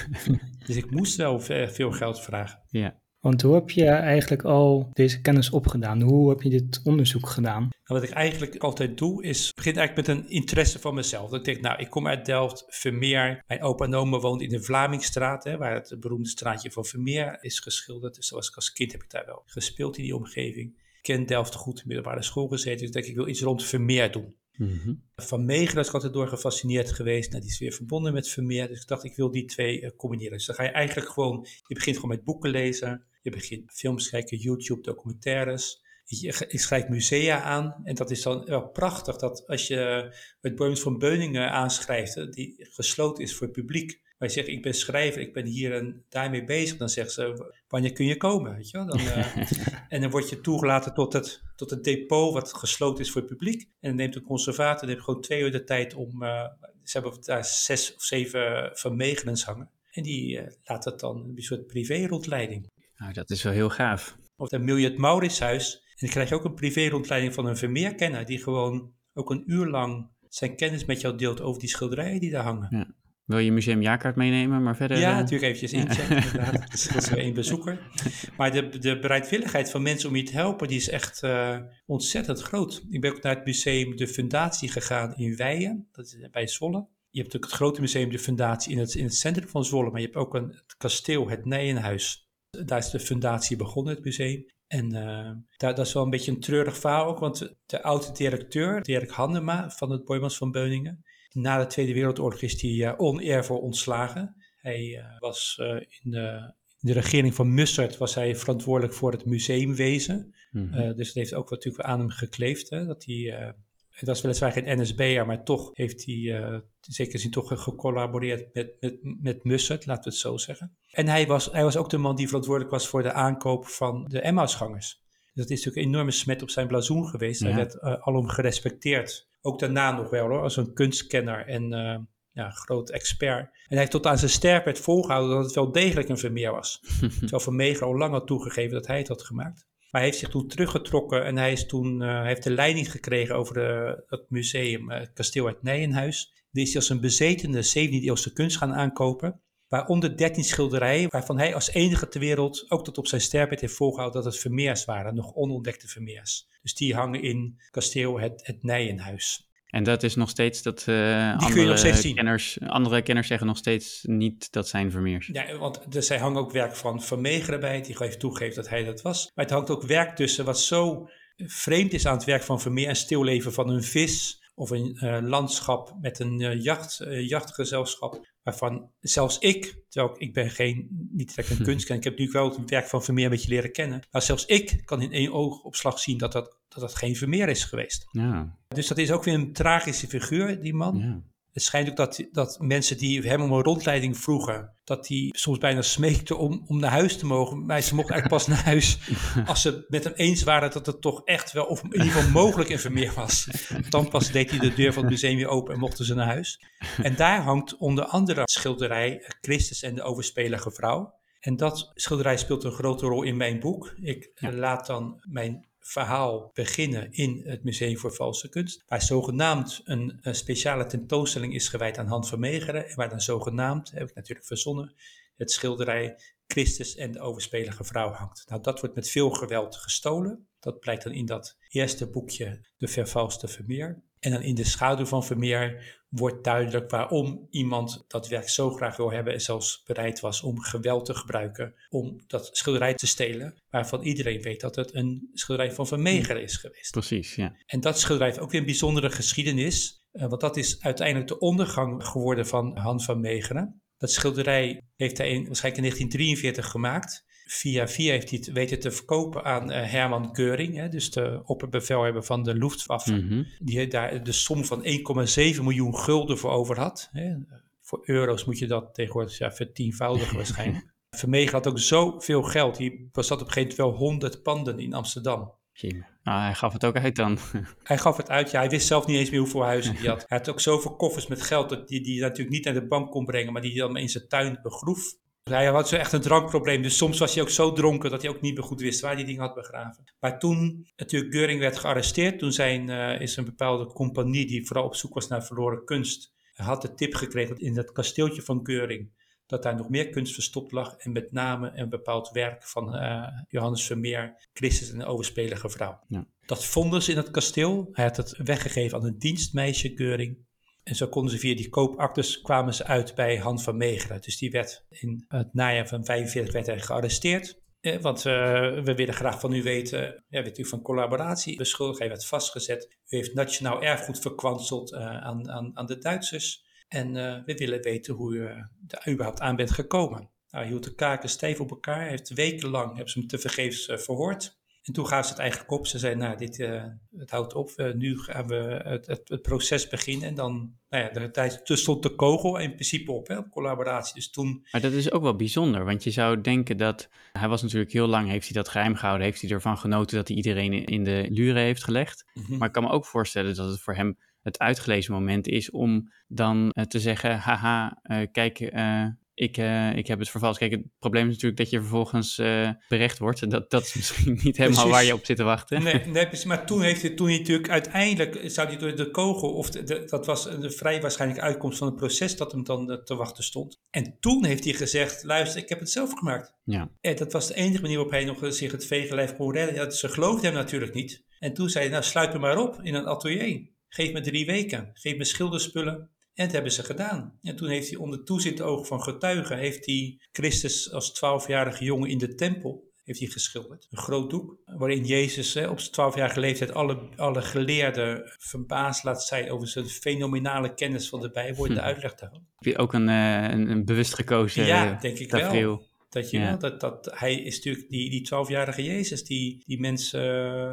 dus ik moest wel veel geld vragen. Ja. Want hoe heb je eigenlijk al deze kennis opgedaan? Hoe heb je dit onderzoek gedaan? En wat ik eigenlijk altijd doe, is begin eigenlijk met een interesse van mezelf. Dat ik denk, nou, ik kom uit Delft, Vermeer. Mijn opa en oma woont in de Vlamingstraat, hè, waar het beroemde straatje van Vermeer is geschilderd. Dus zoals ik als kind heb ik daar wel gespeeld in die omgeving. Ik ken Delft goed, in middelbare school gezeten. Dus ik denk, ik wil iets rond Vermeer doen. Mm-hmm. Van Meegeren is ik altijd door gefascineerd geweest. Nou, die is weer verbonden met Vermeer. Dus ik dacht, ik wil die twee uh, combineren. Dus dan ga je eigenlijk gewoon, je begint gewoon met boeken lezen. Je begint films kijken, YouTube, documentaires. Je schrijft musea aan. En dat is dan wel prachtig dat als je het Boems van Beuningen aanschrijft, die gesloten is voor het publiek. Je zegt, ik ben schrijver, ik ben hier en daarmee bezig. Dan zegt ze, wanneer kun je komen? Weet je wel? Dan, uh, en dan word je toegelaten tot het, tot het depot wat gesloten is voor het publiek. En dan neemt een conservator neemt gewoon twee uur de tijd om... Uh, ze hebben daar zes of zeven van hangen. En die uh, laat het dan een soort privé-rondleiding. Nou, dat is wel heel gaaf. Of het Miljet Mauritshuis. En dan krijg je ook een privé-rondleiding van een Vermeerkenner... die gewoon ook een uur lang zijn kennis met jou deelt over die schilderijen die daar hangen. Ja. Wil je museumjaarkaart meenemen, maar verder... Ja, uh... natuurlijk eventjes inchecken, ja. inderdaad. Dat is, dat is weer één bezoeker. Maar de, de bereidwilligheid van mensen om je te helpen, die is echt uh, ontzettend groot. Ik ben ook naar het museum De Fundatie gegaan in Weijen, dat is bij Zwolle. Je hebt natuurlijk het grote museum De Fundatie in het, in het centrum van Zwolle, maar je hebt ook een, het kasteel, het Nijenhuis. Daar is de fundatie begonnen, het museum. En uh, daar, dat is wel een beetje een treurig verhaal ook, want de oude directeur, Dirk Handema van het Boymans van Beuningen, na de Tweede Wereldoorlog is hij uh, oneervol ontslagen. Hij uh, was uh, in, de, in, de, regering van Mussert was hij verantwoordelijk voor het museumwezen. Mm-hmm. dus het heeft ook natuurlijk aan hem gekleefd. Hè, dat hij, dat is weliswaar geen NSB'er, maar toch heeft hij in zekere zin toch gecollaboreerd met, met, met Mussert, laten we het zo zeggen. En hij was, hij was ook de man die verantwoordelijk was voor de aankoop van de Emmausgangers. Dat is natuurlijk een enorme smet op zijn blazoen geweest. Hij werd uh, alom gerespecteerd. Ook daarna nog wel hoor, als een kunstkenner en uh, ja, groot expert. En hij heeft tot aan zijn sterfbed volgehouden dat het wel degelijk een Vermeer was. Terwijl Vermeer al lang had toegegeven dat hij het had gemaakt. Maar hij heeft zich toen teruggetrokken en hij, is toen, uh, hij heeft de leiding gekregen over de, het museum, het kasteel uit Nijenhuis. Die is als een bezetende 17e-eeuwse kunst gaan aankopen. Waaronder 13 schilderijen, waarvan hij als enige ter wereld ook tot op zijn sterfbed heeft volgehouden dat het Vermeers waren, nog onontdekte Vermeers. Dus die hangen in kasteel het, het Nijenhuis. En dat is nog steeds dat uh, steeds andere, kenners, andere kenners zeggen nog steeds niet dat zijn Vermeers. Ja, want dus hij hangt ook werk van Van Meegeren bij, die heeft toegegeven dat hij dat was. Maar het hangt ook werk tussen wat zo vreemd is aan het werk van Vermeer, een stilleven van een vis of een uh, landschap met een uh, jacht, uh, jachtgezelschap, waarvan zelfs ik, terwijl ik ben geen, niet direct een kunstkenner, ik heb nu wel het werk van Vermeer een beetje leren kennen, maar zelfs ik kan in één oogopslag zien dat dat, dat, dat geen Vermeer is geweest. Ja. Dus dat is ook weer een tragische figuur, die man. Ja. Het schijnt ook dat, dat mensen die hem om een rondleiding vroegen, dat die soms bijna smeekten om, om naar huis te mogen. Maar ze mochten eigenlijk pas naar huis als ze met hem eens waren dat het toch echt wel, of in ieder geval mogelijk een Vermeer was. Dan pas deed hij de deur van het museum weer open en mochten ze naar huis. En daar hangt onder andere schilderij Christus en de overspelige vrouw. En dat schilderij speelt een grote rol in mijn boek. Ik ja. laat dan mijn verhaal beginnen in het Museum voor Valse Kunst, waar zogenaamd een, speciale tentoonstelling is gewijd aan Han van Meegeren, en waar dan zogenaamd, heb ik natuurlijk verzonnen, het schilderij Christus en de overspelige vrouw hangt. Nou, dat wordt met veel geweld gestolen. Dat blijkt dan in dat eerste boekje, De Vervalste Vermeer. En dan in de schaduw van Vermeer wordt duidelijk waarom iemand dat werk zo graag wil hebben en zelfs bereid was om geweld te gebruiken om dat schilderij te stelen, waarvan iedereen weet dat het een schilderij van Vermeer is geweest. Precies, ja. En dat schilderij heeft ook weer een bijzondere geschiedenis, uh, want dat is uiteindelijk de ondergang geworden van Han van Meegeren. Dat schilderij heeft hij in, waarschijnlijk in 1943 gemaakt. Via via heeft hij het weten te verkopen aan uh, Herman Keuring, hè, dus de opperbevelhebber van de Luftwaffe, Mm -hmm. die daar de som van 1,7 miljoen gulden voor over had. Hè. Voor euro's moet je dat tegenwoordig ja, vertienvoudigen waarschijnlijk. Vermegen had ook zoveel geld, hij was dat op een gegeven moment wel 100 panden in Amsterdam. Ah, hij gaf het ook uit dan. Hij gaf het uit, ja. Hij wist zelf niet eens meer hoeveel huizen hij had. Hij had ook zoveel koffers met geld dat die, die natuurlijk niet naar de bank kon brengen, maar die hij dan in zijn tuin begroef. Hij had zo echt een drankprobleem, dus soms was hij ook zo dronken dat hij ook niet meer goed wist waar hij die dingen had begraven. Maar toen natuurlijk Geuring werd gearresteerd, toen zijn, uh, is een bepaalde compagnie die vooral op zoek was naar verloren kunst, had de tip gekregen in dat kasteeltje van Geuring dat daar nog meer kunst verstopt lag en met name een bepaald werk van uh, Johannes Vermeer, Christus en de overspelige vrouw. Ja. Dat vonden ze in het kasteel. Hij had het weggegeven aan een dienstmeisje Geuring. En zo konden ze via die koopactes kwamen ze uit bij Han van Meegeren. Dus die werd in het najaar van 45 werd hij gearresteerd. Eh, want uh, we willen graag van u weten, ja, weet u van collaboratie beschuldigd. Hij werd vastgezet. U heeft nationaal erfgoed verkwanseld uh, aan, aan, aan de Duitsers. En we willen weten hoe u er überhaupt aan bent gekomen. Nou, hij hield de kaken stijf op elkaar. Heeft wekenlang hebben ze hem tevergeefs verhoord. En toen gaven ze het eigenlijk op. Ze zeiden, nou, dit, uh, het houdt op. nu gaan we het, het, het, proces beginnen. En dan, nou ja, de tijd stond de kogel in principe op, hè, op collaboratie. Dus toen... Maar dat is ook wel bijzonder. Want je zou denken dat... Hij was natuurlijk heel lang, heeft hij dat geheim gehouden. Heeft hij ervan genoten dat hij iedereen in de luren heeft gelegd. Mhm. Mm -hmm. Maar ik kan me ook voorstellen dat het voor hem het uitgelezen moment is om dan uh, te zeggen, haha, uh, kijk, uh, ik, ik heb het vervalst. Kijk, het probleem is natuurlijk dat je vervolgens berecht wordt. Dat, dat is misschien niet helemaal Precies. waar je op zit te wachten. Nee, nee precies. maar toen heeft hij, toen hij natuurlijk uiteindelijk, zou hij door de kogel, of de, de, dat was een vrij waarschijnlijke uitkomst van het proces dat hem dan te wachten stond. En toen heeft hij gezegd, luister, ik heb het zelf gemaakt. Ja. En dat was de enige manier waarop hij nog zich het vegenlijf kon redden. Ja, ze geloofden hem natuurlijk niet. En toen zei hij, nou sluit me maar op in een atelier. Geef me drie weken. Geef me schilderspullen. En dat hebben ze gedaan. En toen heeft hij onder toezicht ogen van getuigen, heeft hij Christus als twaalfjarige jongen in de tempel heeft hij geschilderd. Een groot doek, waarin Jezus hè, op zijn twaalfjarige leeftijd alle, alle geleerden verbaasd laat zijn over zijn fenomenale kennis van de Bijbel en de uitleg daarvan. Heb je ook een, uh, een, een, bewust gekozen Ja, denk ik tafereel. wel. Dat, je, ja. dat, dat hij is natuurlijk die, die twaalfjarige Jezus die, die mensen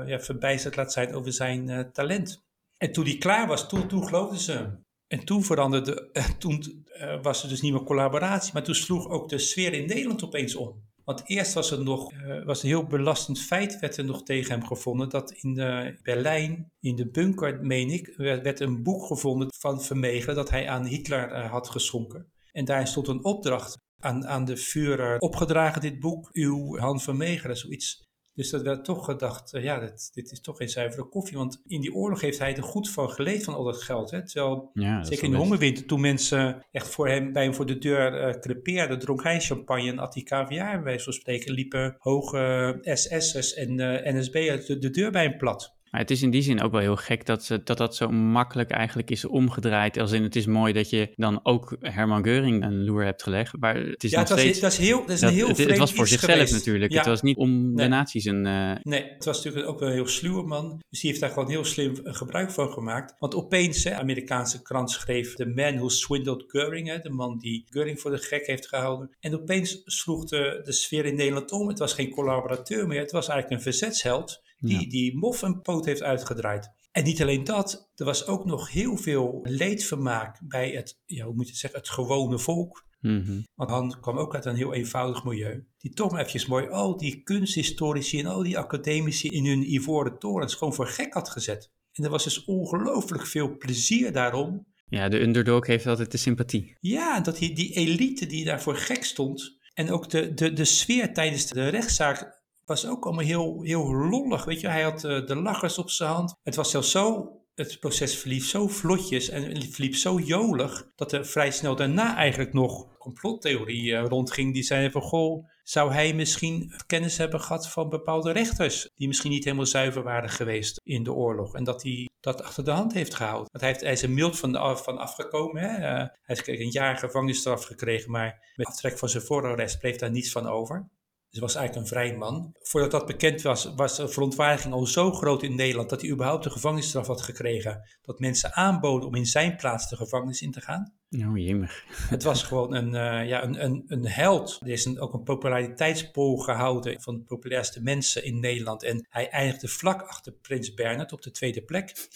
uh, ja, verbijsterd laat zijn over zijn uh, talent. En toen hij klaar was, toen, toen geloofden ze hem. En toen veranderde, toen uh, was er dus niet meer collaboratie, maar toen sloeg ook de sfeer in Nederland opeens om. Want eerst was er nog uh, was een heel belastend feit, werd er nog tegen hem gevonden, dat in uh, Berlijn, in de bunker, meen ik, werd, een boek gevonden van Vermegen dat hij aan Hitler had geschonken. En daarin stond een opdracht aan, aan de Führer opgedragen, dit boek, uw Han Vermegen, zoiets. Dus dat werd toch gedacht, uh, ja, dit, dit, is toch geen zuivere koffie. Want in die oorlog heeft hij er goed van geleefd van al dat geld. Hè? Terwijl, ja, zeker in de hongerwinter, toen mensen echt voor hem, bij hem voor de deur uh, crepeerden, dronk hij champagne en at hij caviar, bij wijze van spreken, liepen hoge SS'ers en uh, NSB'ers de, de deur bij hem plat. Maar het is in die zin ook wel heel gek dat, ze, dat dat zo makkelijk eigenlijk is omgedraaid. Als in het is mooi dat je dan ook Herman Geuring een loer hebt gelegd. Maar het is ja, nog het was, steeds... is heel, dat is dat- een heel het, het was voor zichzelf geweest. natuurlijk. Ja. Het was niet om de nazi's een... eh, Nee, het was natuurlijk ook wel een heel sluwe man. Dus die heeft daar gewoon heel slim gebruik van gemaakt. Want opeens, hè, Amerikaanse krant schreef... The man who swindled Göring, hè, de man die Göring voor de gek heeft gehouden. En opeens sloeg de, de sfeer in Nederland om. Het was geen collaborateur meer. Het was eigenlijk een verzetsheld die, Ja. die Moff een poot heeft uitgedraaid. En niet alleen dat, er was ook nog heel veel leedvermaak bij het, ja, hoe moet je het zeggen, het gewone volk. mhm. Want Han kwam ook uit een heel eenvoudig milieu. Die toch maar eventjes mooi al die kunsthistorici en al die academici in hun ivoren torens gewoon voor gek had gezet. En er was dus ongelooflijk veel plezier daarom. Ja, de underdog heeft altijd de sympathie. Ja, dat die, die elite die daar voor gek stond. En ook de, de, de sfeer tijdens de rechtszaak was ook allemaal heel, heel lollig. Weet je, hij had eh, de lachers op zijn hand. Het was zelfs zo, het proces verliep zo vlotjes en verliep zo jolig, dat er vrij snel daarna eigenlijk nog complottheorie eh, rondging. Die zeiden van, goh, zou hij misschien kennis hebben gehad van bepaalde rechters, die misschien niet helemaal zuiver waren geweest in de oorlog. En dat hij dat achter de hand heeft gehouden. Want hij, heeft, hij is er mild van, van afgekomen. Hè? Eh, hij heeft een jaar gevangenisstraf gekregen, maar met aftrek van zijn voorarrest bleef daar niets van over. Dus hij was eigenlijk een vrij man. Voordat dat bekend was, was de verontwaardiging al zo groot in Nederland dat hij überhaupt een gevangenisstraf had gekregen. Dat mensen aanboden om in zijn plaats de gevangenis in te gaan. Oh, jemig. Het was gewoon een, eh, ja, een, een, een held. Er is een, ook een populariteitspool gehouden van de populairste mensen in Nederland. En hij eindigde vlak achter Prins Bernhard op de tweede plek.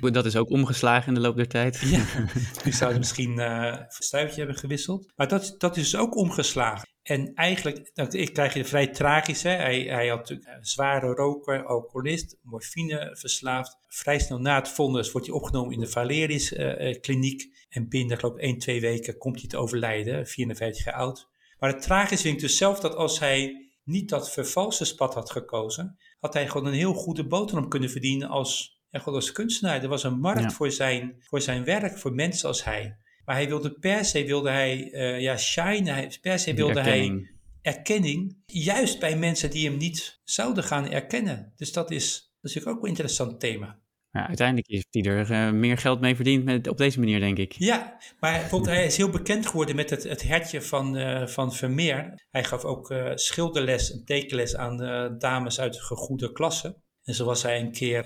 Dat is ook omgeslagen in de loop der tijd. Ja, die zouden misschien eh een stuitje hebben gewisseld. Maar dat, dat is ook omgeslagen. En eigenlijk dat, ik krijg je vrij tragisch. Hè? Hij, hij had natuurlijk een zware roker, alcoholist, morfine verslaafd. Vrij snel na het vonnis wordt hij opgenomen in de Valerius eh, eh, kliniek. En binnen, geloof ik, 1, 2 weken komt hij te overlijden, 54 jaar oud. Maar het tragisch vind ik dus zelf dat als hij niet dat vervalste pad had gekozen, had hij gewoon een heel goede boterham kunnen verdienen als, ja, als kunstenaar. Er was een markt Ja. voor, zijn, voor zijn werk, voor mensen als hij. Maar hij wilde per se, wilde hij, eh, ja, shine, hij, per se wilde hij erkenning. juist bij mensen die hem niet zouden gaan erkennen. Dus dat is, natuurlijk ook een interessant thema. Ja, uiteindelijk heeft hij er eh, meer geld mee verdiend met, op deze manier, denk ik. Ja, maar bijvoorbeeld hij is heel bekend geworden met het, het hertje van, eh, van Vermeer. Hij gaf ook schilderles en tekenles aan dames uit gegoede klasse. En zo was hij een keer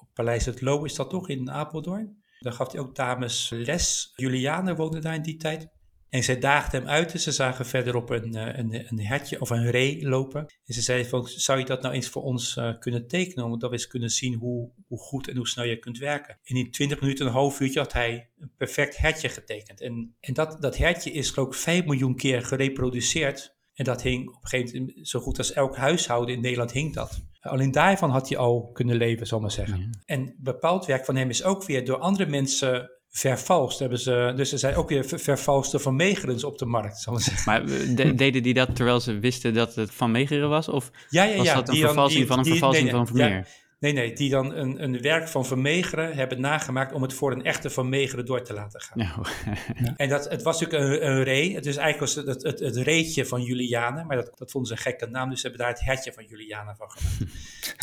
op Paleis het Loo, is dat toch, in Apeldoorn. Daar gaf hij ook dames les. Juliane woonde daar in die tijd. En zij daagden hem uit en ze zagen verderop een, eh, een, een hertje of een ree lopen. En ze zeiden van, zou je dat nou eens voor ons eh, kunnen tekenen? Omdat we eens kunnen zien hoe, hoe goed en hoe snel je kunt werken. En in 20 minuten, een half uurtje, had hij een perfect hertje getekend. En, en dat, dat hertje is geloof ik 5 miljoen keer gereproduceerd. En dat hing op een gegeven moment, zo goed als elk huishouden in Nederland hing dat. Alleen daarvan had hij al kunnen leven, zal ik maar zeggen. En bepaald werk van hem is ook weer door andere mensen vervalst. Hebben ze, dus er zijn ook weer ver- vervalste van Megerens op de markt, zal ik maar zeggen. Maar eh, de- deden die dat terwijl ze wisten dat het van Megeren was? Of Ja, ja, was dat een die vervalsing die- van een die- vervalsing nee, van Vermeer? Nee, nee, die dan een, een werk van Vermeegeren hebben nagemaakt om het voor een echte Vermeegeren door te laten gaan. Nou, En dat, het was natuurlijk een, een ree. Het is eigenlijk was het, het, het reetje van Juliane, maar dat, dat vonden ze een gekke naam, dus ze hebben daar het hertje van Juliane van gemaakt.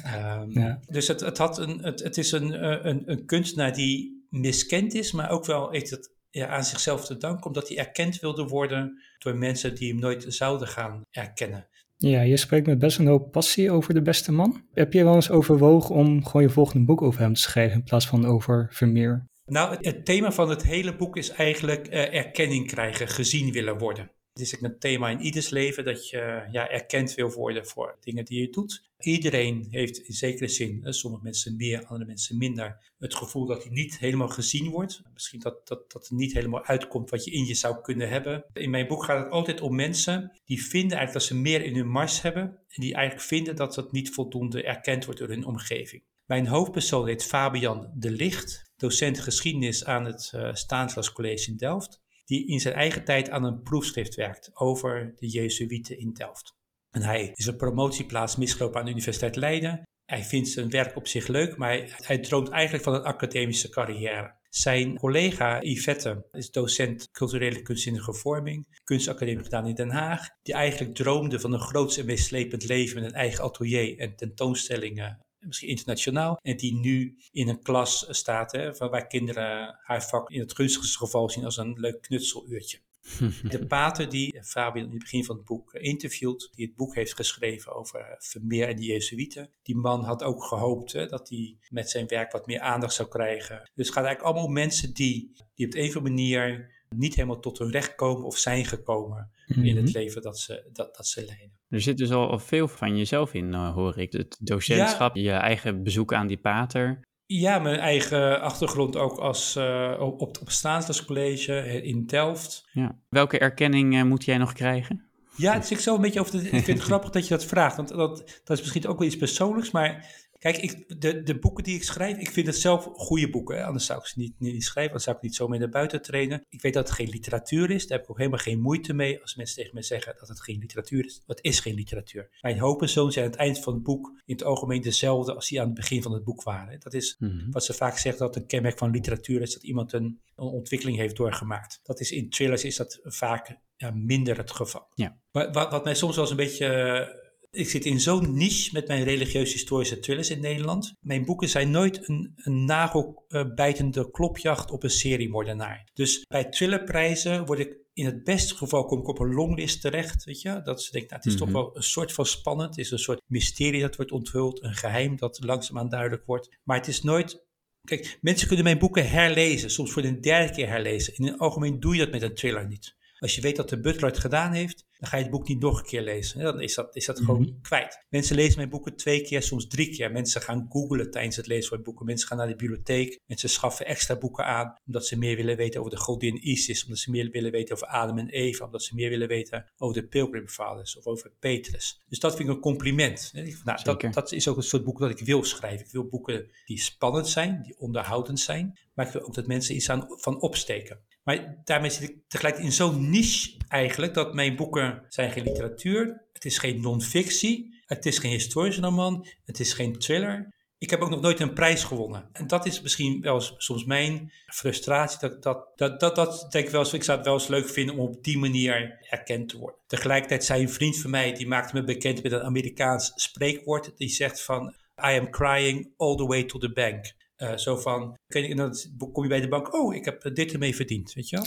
Ehm, Ja. Dus het, het, had een, het, het is een, eh, een, een kunstenaar die miskend is, maar ook wel heeft het ja, aan zichzelf te danken, omdat hij erkend wilde worden door mensen die hem nooit zouden gaan erkennen. Ja, je spreekt met best een hoop passie over de beste man. Heb je wel eens overwogen om gewoon je volgende boek over hem te schrijven in plaats van over Vermeer? Nou, het, thema van het hele boek is eigenlijk eh, erkenning krijgen, gezien willen worden. Het is een thema in ieders leven dat je ja, erkend wil worden voor dingen die je doet. Iedereen heeft in zekere zin, sommige mensen meer, andere mensen minder, het gevoel dat hij niet helemaal gezien wordt. Misschien dat, dat, dat niet helemaal uitkomt wat je in je zou kunnen hebben. In mijn boek gaat het altijd om mensen die vinden eigenlijk dat ze meer in hun mars hebben. En die eigenlijk vinden dat dat niet voldoende erkend wordt door hun omgeving. Mijn hoofdpersoon heet Fabian de Licht, docent geschiedenis aan het uh, Stanislas College in Delft, die in zijn eigen tijd aan een proefschrift werkt over de Jezuïeten in Delft. En hij is een promotieplaats misgelopen aan de Universiteit Leiden. Hij vindt zijn werk op zich leuk, maar hij, droomt eigenlijk van een academische carrière. Zijn collega Yvette is docent culturele kunstzinnige vorming, kunstacademie gedaan in Den Haag, die eigenlijk droomde van een groots en meeslepend leven met een eigen atelier en tentoonstellingen misschien internationaal, en die nu in een klas staat, hè, waar kinderen haar vak in het gunstigste geval zien als een leuk knutseluurtje. De pater die Fabian in het begin van het boek interviewt, die het boek heeft geschreven over Vermeer en de Jezuïeten. Die man had ook gehoopt hè, dat hij met zijn werk wat meer aandacht zou krijgen. Dus het gaat eigenlijk allemaal om mensen die, die op de een of andere manier niet helemaal tot hun recht komen of zijn gekomen in het mhm. leven dat ze, dat, dat ze leiden. Er zit dus al veel van jezelf in, uh, hoor ik. Het docentschap, je eigen bezoek aan die pater. Ja, mijn eigen achtergrond ook als, uh, op, op het College in Delft. Ja. Welke erkenning uh, moet jij nog krijgen? Ja, het is ik zo een beetje over. De, ik vind het grappig dat je dat vraagt, want dat, dat is misschien ook wel iets persoonlijks, maar Kijk, ik, de, de boeken die ik schrijf, ik vind het zelf goede boeken. Hè? Anders zou ik ze niet, niet schrijven, anders zou ik niet zo mee naar buiten trainen. Ik weet dat het geen literatuur is, daar heb ik ook helemaal geen moeite mee als mensen tegen me zeggen dat het geen literatuur is. Het is geen literatuur. Mijn hoop en zoon zijn aan het eind van het boek in het algemeen dezelfde als die aan het begin van het boek waren. Dat is mhm. wat ze vaak zeggen dat een kenmerk van literatuur is, dat iemand een, een ontwikkeling heeft doorgemaakt. Dat is in thrillers is dat vaak ja, minder het geval. Ja. Maar wat, wat mij soms wel eens een beetje ik zit in zo'n niche met mijn religieus-historische thrillers in Nederland. Mijn boeken zijn nooit een, een nagelbijtende klopjacht op een seriemoordenaar. Dus bij thrillerprijzen word ik in het beste geval kom ik op een longlist terecht, weet je. Dat ze denken, nou, het is toch mhm. wel een soort van spannend. Het is een soort mysterie dat wordt onthuld, een geheim dat langzaamaan duidelijk wordt. Maar het is nooit... Kijk, mensen kunnen mijn boeken herlezen, soms voor de derde keer herlezen. In het algemeen doe je dat met een thriller niet. Als je weet dat de butler het gedaan heeft, dan ga je het boek niet nog een keer lezen. Dan is dat, is dat gewoon mhm. kwijt. Mensen lezen mijn boeken twee keer, soms drie keer. Mensen gaan googlen tijdens het lezen van boeken. Mensen gaan naar de bibliotheek. Mensen schaffen extra boeken aan, omdat ze meer willen weten over de godin Isis. Omdat ze meer willen weten over Adam en Eva. Omdat ze meer willen weten over de Pilgrim Fathers of over Petrus. Dus dat vind ik een compliment. Nou, dat, dat is ook een soort boek dat ik wil schrijven. Ik wil boeken die spannend zijn, die onderhoudend zijn. Maar ook dat mensen iets aan, van opsteken. Maar daarmee zit ik tegelijk in zo'n niche eigenlijk dat mijn boeken zijn geen literatuur. Het is geen non-fictie. Het is geen historische roman. Het is geen thriller. Ik heb ook nog nooit een prijs gewonnen. En dat is misschien wel soms mijn frustratie. Dat, dat, dat, dat, dat denk ik wel eens, ik zou het wel eens leuk vinden om op die manier erkend te worden. Tegelijkertijd zei een vriend van mij, die maakte me bekend met een Amerikaans spreekwoord. Die zegt van, I am crying all the way to the bank. Uh, zo van, en dan kom je bij de bank, oh, ik heb dit ermee verdiend, weet je wel.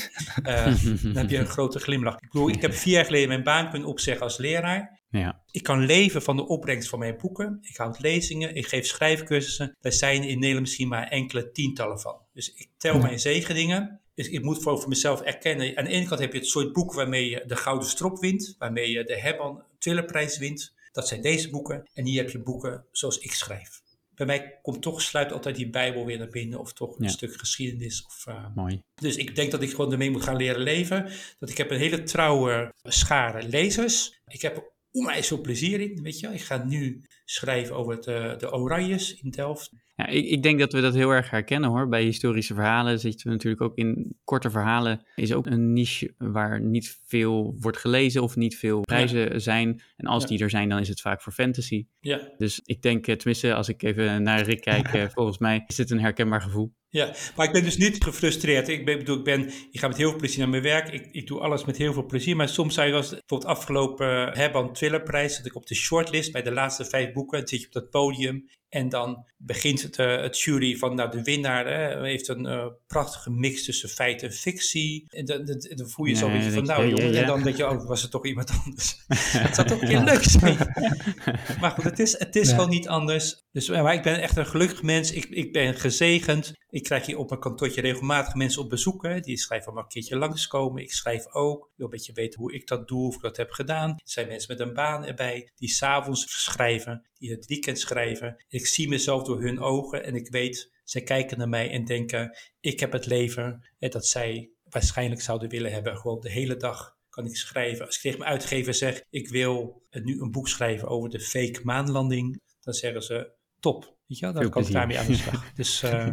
Uh, dan heb je een grote glimlach. Ik bedoel, ik heb vier jaar geleden mijn baan kunnen opzeggen als leraar. Ja. Ik kan leven van de opbrengst van mijn boeken. Ik houd lezingen, ik geef schrijfcursussen. Daar zijn in Nederland misschien maar enkele tientallen van. Dus ik tel mijn zegeningen. Dus ik moet voor, voor mezelf erkennen. Aan de ene kant heb je het soort boek waarmee je de Gouden Strop wint. Waarmee je de Herman Twillerprijs wint. Dat zijn deze boeken. En hier heb je boeken zoals ik schrijf bij mij komt toch sluit altijd die Bijbel weer naar binnen. Of toch een stuk geschiedenis. Of, uh, Mooi. Dus ik denk dat ik gewoon ermee moet gaan leren leven. Dat ik heb een hele trouwe schare lezers. Ik heb er onwijs veel plezier in, weet je. Ik ga nu schrijven over het, uh, de Oranjes in Delft. Ja, ik, ik, denk dat we dat heel erg herkennen hoor. Bij historische verhalen zitten we natuurlijk ook in korte verhalen. Is ook een niche waar niet veel wordt gelezen of niet veel prijzen zijn. En als die er zijn, dan is het vaak voor fantasy. Ja. Dus ik denk, eh, tenminste, als ik even naar Rick kijk, eh, volgens mij is dit een herkenbaar gevoel. Ja, maar ik ben dus niet gefrustreerd. Ik, ben, bedoel, ik, ben, ik ga met heel veel plezier naar mijn werk. Ik, ik doe alles met heel veel plezier. Maar soms zou je als bijvoorbeeld afgelopen Herman Twillerprijs, dat ik op de shortlist bij de laatste vijf boeken, dan zit je op dat podium En dan begint het, eh, het jury van nou, de winnaar hè, heeft een eh, prachtige mix tussen feit en fictie. En dan, dan, dan voel je zo een Nee, beetje van nou jongen, ja. en dan denk je, oh, was het toch iemand anders. het zou toch een keer leuk zijn. maar goed, het is, het is Ja. gewoon niet anders. Dus, maar ik ben echt een gelukkig mens. Ik, ik ben gezegend. Ik krijg hier op mijn kantoortje regelmatig mensen op bezoek. Hè. Die schrijven allemaal een keertje langskomen. Ik schrijf ook. Wil een beetje weten hoe ik dat doe, of ik dat heb gedaan. Er zijn mensen met een baan erbij die s'avonds schrijven, die het weekend schrijven. Ik zie mezelf door hun ogen en ik weet, zij kijken naar mij en denken, ik heb het leven hè, dat zij waarschijnlijk zouden willen hebben. Gewoon de hele dag kan ik schrijven. Als ik tegen mijn uitgever zeg, ik wil nu een boek schrijven over de fake maanlanding, dan zeggen ze, top. Weet je wel, dan kan ik daarmee aan de slag. Dus eh,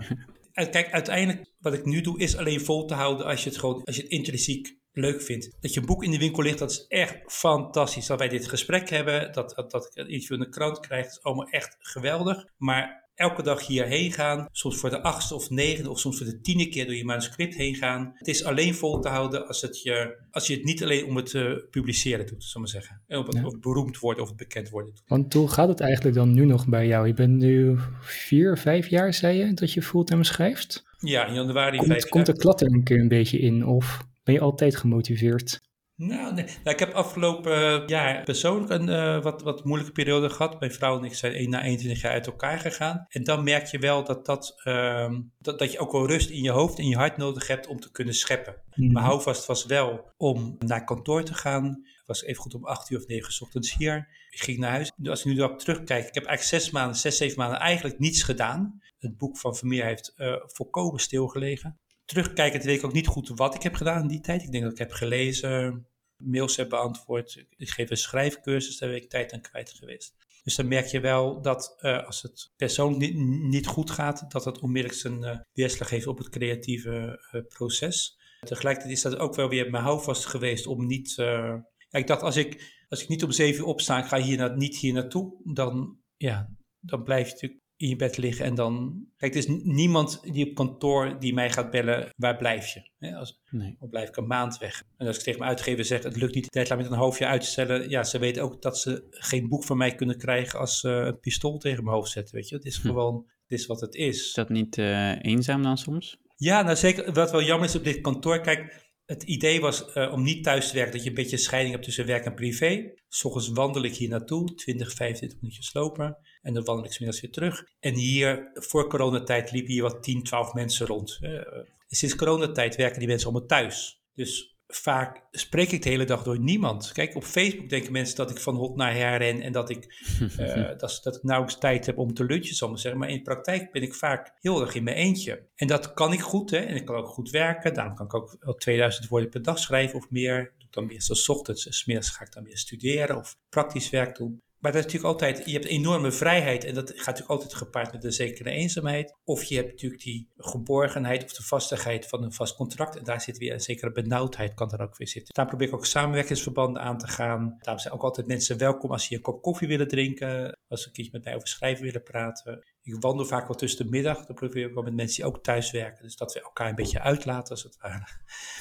kijk, uiteindelijk wat ik nu doe is alleen vol te houden als je het gewoon, als je het intrinsiek leuk vindt. Dat je een boek in de winkel ligt, dat is echt fantastisch. Dat wij dit gesprek hebben, dat, dat, dat ik een interview in de krant krijg, dat is allemaal echt geweldig. Maar elke dag hierheen gaan, soms voor de achtste of negende of soms voor de tiende keer door je manuscript heen gaan. Het is alleen vol te houden als, het je, als je het niet alleen om het te publiceren doet, zal ik maar zeggen. En op het, Ja. of het beroemd worden of het bekend worden. Want hoe gaat het eigenlijk dan nu nog bij jou? Je bent nu vier, vijf jaar, zei je, dat je fulltime schrijft. Ja, in januari Komt, vijf komt jaar. de klat er een keer een beetje in of ben je altijd gemotiveerd? Nou, nee. nou, ik heb afgelopen eh, jaar persoonlijk een eh, wat, wat moeilijke periode gehad. Mijn vrouw en ik zijn een, na 21 jaar uit elkaar gegaan. En dan merk je wel dat, dat, ehm, dat, dat je ook wel rust in je hoofd en je hart nodig hebt om te kunnen scheppen. Mhm. Mijn houvast was wel om naar kantoor te gaan. Ik was even goed om 8 uur of 9 uur 's ochtends hier. Ik ging naar huis. Als ik nu erop terugkijk, ik heb eigenlijk zes maanden, zes, zeven maanden eigenlijk niets gedaan. Het boek van Vermeer heeft eh, volkomen stilgelegen. Terugkijkend weet ik ook niet goed wat ik heb gedaan in die tijd. Ik denk dat ik heb gelezen, mails heb beantwoord. Ik geef een schrijfcursus, daar ben ik tijd aan kwijt geweest. Dus dan merk je wel dat eh, als het persoonlijk niet, niet goed gaat, dat het onmiddellijk zijn eh, weerslag heeft op het creatieve eh, proces. Tegelijkertijd is dat ook wel weer mijn houvast geweest om niet. ja, ik dacht, als ik, als ik niet om zeven uur opsta, ik ga hier na, niet hier naartoe, dan, ja, dan blijf je natuurlijk in je bed liggen en dan... Kijk, er is niemand die op kantoor die mij gaat bellen, waar blijf je? Hè, als, Nee. dan blijf ik een maand weg. En als ik tegen mijn uitgever zeg, het lukt niet de deadline met een half jaar uit te stellen, ja, ze weten ook dat ze geen boek van mij kunnen krijgen als ze een pistool tegen mijn hoofd zetten, weet je. Het is Hm. gewoon, het is wat het is. Is dat niet eh, eenzaam dan soms? Ja, nou zeker. Wat wel jammer is op dit kantoor. Kijk, het idee was eh, om niet thuis te werken, dat je een beetje scheiding hebt tussen werk en privé. S ochtends wandel ik hier naartoe, 20, 25 minuutjes lopen. En dan wandel ik 's middags weer terug. En hier, voor coronatijd, liepen hier wat 10, 12 mensen rond. Eh, sinds coronatijd werken die mensen allemaal thuis. Dus vaak spreek ik de hele dag door niemand. Kijk, op Facebook denken mensen dat ik van hot naar her ren en dat ik, eh, dat, dat ik nauwelijks tijd heb om te lunchen, zal ik maar zeggen. Maar in de praktijk ben ik vaak heel erg in mijn eentje. En dat kan ik goed, hè. En ik kan ook goed werken. Daarom kan ik ook wel 2000 woorden per dag schrijven of meer. Doe ik dan meestal 's ochtends en 's middags ga ik dan weer studeren of praktisch werk doen. Maar dat is natuurlijk altijd, je hebt enorme vrijheid en dat gaat natuurlijk altijd gepaard met een zekere eenzaamheid. Of je hebt natuurlijk die geborgenheid of de vastigheid van een vast contract. En daar zit weer een zekere benauwdheid, kan er ook weer zitten. Daar probeer ik ook samenwerkingsverbanden aan te gaan. Daarom zijn ook altijd mensen welkom als ze een kop koffie willen drinken. Als ze een keertje met mij over schrijven willen praten. Ik wandel vaak wel tussen de middag. Dan probeer ik wel met mensen die ook thuis werken. Dus dat we elkaar een beetje uitlaten als het ware.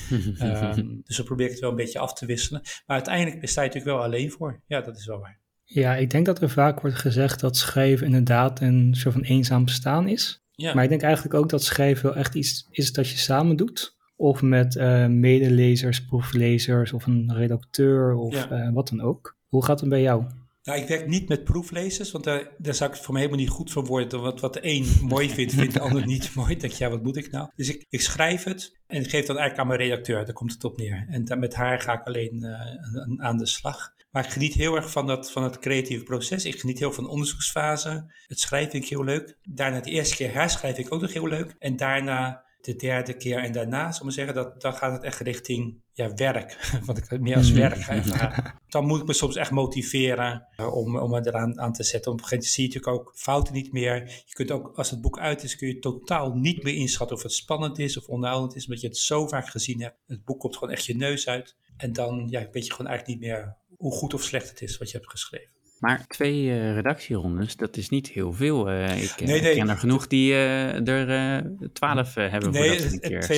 Ehm, dus dan probeer ik het wel een beetje af te wisselen. Maar uiteindelijk sta je natuurlijk wel alleen voor. Ja, dat is wel waar. Ja, ik denk dat er vaak wordt gezegd dat schrijven inderdaad een soort van eenzaam bestaan is. Ja. Maar ik denk eigenlijk ook dat schrijven wel echt iets is dat je samen doet. Of met eh, medelezers, proeflezers of een redacteur of Ja. eh, wat dan ook. Hoe gaat het bij jou? Nou, ik werk niet met proeflezers, want daar, daar zou ik voor mij helemaal niet goed van worden. Want wat de een mooi vindt, vindt de ander niet mooi. Dan denk je, ja, wat moet ik nou? Dus ik, ik schrijf het en ik geef het dan eigenlijk aan mijn redacteur. Daar komt het op neer. En dan, met haar ga ik alleen eh, aan de slag. Maar ik geniet heel erg van, dat, van het creatieve proces. Ik geniet heel van de onderzoeksfase. Het schrijven vind ik heel leuk. Daarna de eerste keer herschrijf ik ook nog heel leuk. En daarna de derde keer en daarna, zal ik maar zeggen, dat, dan gaat het echt richting ja, werk. Want ik meer als werk ga ervaren. Dan moet ik me soms echt motiveren eh, om, om me eraan aan te zetten. Op een gegeven moment zie je natuurlijk ook fouten niet meer. Je kunt ook, als het boek uit is, kun je totaal niet meer inschatten of het spannend is of onderhoudend is. Omdat je het zo vaak gezien hebt. Het boek komt gewoon echt je neus uit. En dan ja, weet je gewoon eigenlijk niet meer hoe goed of slecht het is wat je hebt geschreven. Maar twee eh, redactierondes, dat is niet heel veel. Eh, ik eh, Nee, nee. ken er genoeg die er twaalf hebben Nee, ze een keer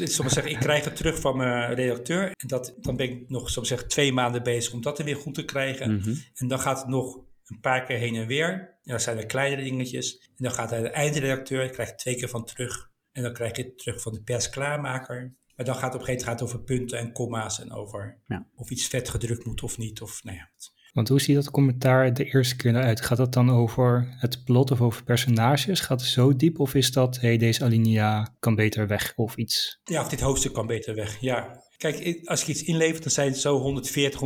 ik zal maar zeggen, ik krijg het terug van mijn redacteur. En dat, dan ben ik nog, ik zeggen, twee maanden bezig om dat er weer goed te krijgen. Mhm. En dan gaat het nog een paar keer heen en weer. En dan zijn er kleinere dingetjes. En dan gaat hij de eindredacteur, krijgt twee keer van terug. En dan krijg je het terug van de persklaarmaker. Maar dan gaat het op een gegeven moment over punten en komma's en over Ja. of iets vet gedrukt moet of niet. Of, nou ja. Want hoe ziet dat commentaar de eerste keer eruit? Gaat dat dan over het plot of over personages? Gaat het zo diep of is dat, hey, deze alinea kan beter weg of iets? ja, of dit hoofdstuk kan beter weg. Ja. Kijk, als ik iets inlever, dan zijn het zo 140,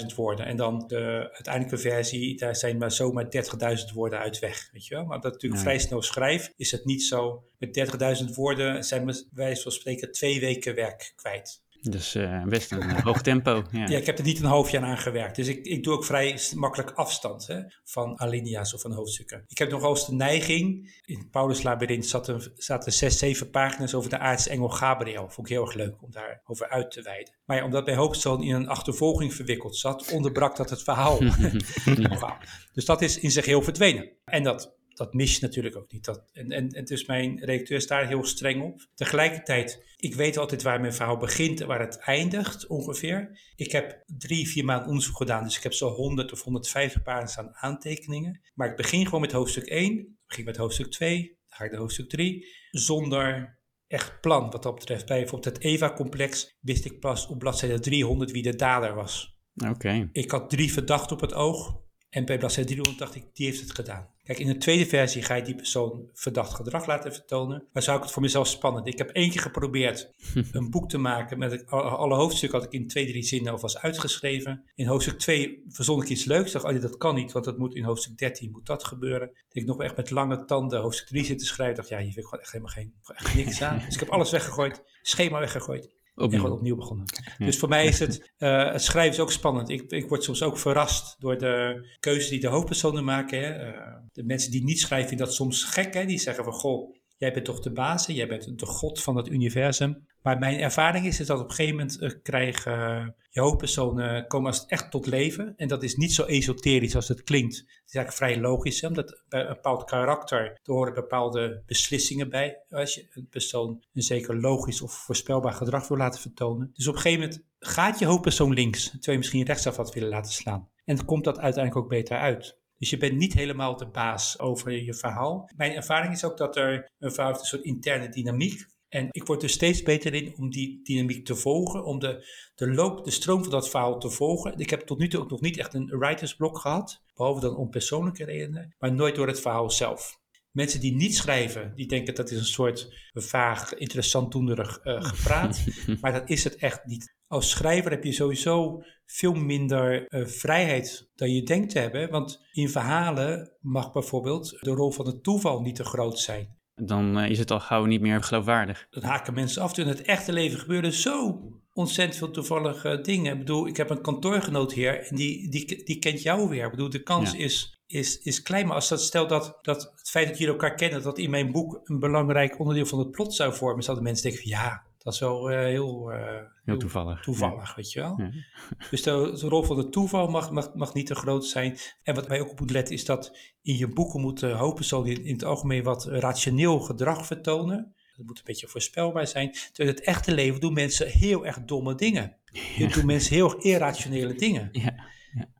150.000 woorden. En dan de uiteindelijke versie, daar zijn maar zomaar 30.000 woorden uit weg. Weet je wel? Maar ik natuurlijk vrij snel schrijf, is het niet zo. Met 30.000 woorden zijn we, wij van spreken, twee weken werk kwijt. Dus eh, best een eh, hoog tempo. Ja. Ja, ik heb er niet een half jaar aan gewerkt. Dus ik, ik doe ook vrij makkelijk afstand hè, van alinea's of van hoofdstukken. Ik heb nog wel eens de neiging. In het Paulus Labyrinth zaten, zaten zes, zeven pagina's over de aartsengel Gabriel. Vond ik heel erg leuk om daarover uit te wijden. Maar ja, omdat mijn hoofdzoon in een achtervolging verwikkeld zat, onderbrak dat het verhaal. nogal. dus dat is in zich heel verdwenen. En dat dat mis je natuurlijk ook niet. Dat, en, en, en dus mijn redacteur is daar heel streng op. Tegelijkertijd, ik weet altijd waar mijn verhaal begint en waar het eindigt ongeveer. Ik heb drie, vier maanden onderzoek gedaan, dus ik heb zo 100 of 150 pagina's aan aantekeningen. Maar ik begin gewoon met hoofdstuk 1, ik begin met hoofdstuk 2, dan ga ik naar hoofdstuk 3, zonder echt plan wat dat betreft. Bij bijvoorbeeld het EVA-complex wist ik pas op bladzijde 300 wie de dader was. Oké. Ik had drie verdachten op het oog. En bij bladzijde 300 dacht ik, die heeft het gedaan. Kijk, in de tweede versie ga je die persoon verdacht gedrag laten vertonen. Maar zou ik het voor mezelf spannend. Ik heb één keer geprobeerd een boek te maken. Met het- alle hoofdstukken had ik in twee, drie zinnen alvast uitgeschreven. In hoofdstuk 2 verzon ik iets leuks. Dacht, oh, dat kan niet, want dat moet in hoofdstuk 13 moet dat gebeuren. Dat ik nog echt met lange tanden hoofdstuk 3 zit te schrijven. Dacht, ja, hier vind ik gewoon echt helemaal geen, echt niks aan. Dus ik heb alles weggegooid. Schema weggegooid. En Opnieuw. gewoon opnieuw begonnen. Dus voor mij is het, eh, het schrijven is ook spannend. Ik, ik word soms ook verrast door de keuzes die de hoofdpersonen maken. Hè. Eh, de mensen die niet schrijven vinden dat soms gek. Hè. Die zeggen van, goh, jij bent toch de baas, jij bent de god van het universum. Maar mijn ervaring is, dat op een gegeven moment eh, krijgen je hoofdpersonen komen als echt tot leven. En dat is niet zo esoterisch als het klinkt. Het is eigenlijk vrij logisch, omdat bij een bepaald karakter, er horen bepaalde beslissingen bij. Als je een persoon een zeker logisch of voorspelbaar gedrag wil laten vertonen. Dus op een gegeven moment gaat je hoofdpersoon links, terwijl je misschien rechtsaf had willen laten slaan. En komt dat uiteindelijk ook beter uit. Dus je bent niet helemaal de baas over je verhaal. Mijn ervaring is ook dat er een verhaal heeft een soort interne dynamiek. En ik word er steeds beter in om die dynamiek te volgen, om de, de loop, de stroom van dat verhaal te volgen. Ik heb tot nu toe ook nog niet echt een writersblok gehad, behalve dan om persoonlijke redenen, maar nooit door het verhaal zelf. Mensen die niet schrijven, die denken dat is een soort vaag, interessant doenderig eh, gepraat. maar dat is het echt niet. Als schrijver heb je sowieso veel minder eh, vrijheid dan je denkt te hebben. Want in verhalen mag bijvoorbeeld de rol van het toeval niet te groot zijn. Dan eh, is het al gauw niet meer geloofwaardig. Dat haken mensen af. In het echte leven gebeuren zo ontzettend veel toevallige dingen. Ik bedoel, ik heb een kantoorgenoot hier en die, die, die kent jou weer. Ik bedoel, de kans Ja. is, is, is klein. Maar als dat stel dat, dat het feit dat jullie elkaar kennen, dat in mijn boek een belangrijk onderdeel van het plot zou vormen, zouden mensen denken van ja, dat is wel eh, heel, eh, Heel toevallig. toevallig, weet je wel. Ja. Dus de, de rol van het toeval mag, mag, mag niet te groot zijn. En wat wij ook op moeten letten is dat in je boeken moet de hoofdpersoon in, in het algemeen wat rationeel gedrag vertonen. Dat moet een beetje voorspelbaar zijn. Terwijl in het echte leven doen mensen heel erg domme dingen. Ja. Doen mensen heel erg irrationele dingen. Ja.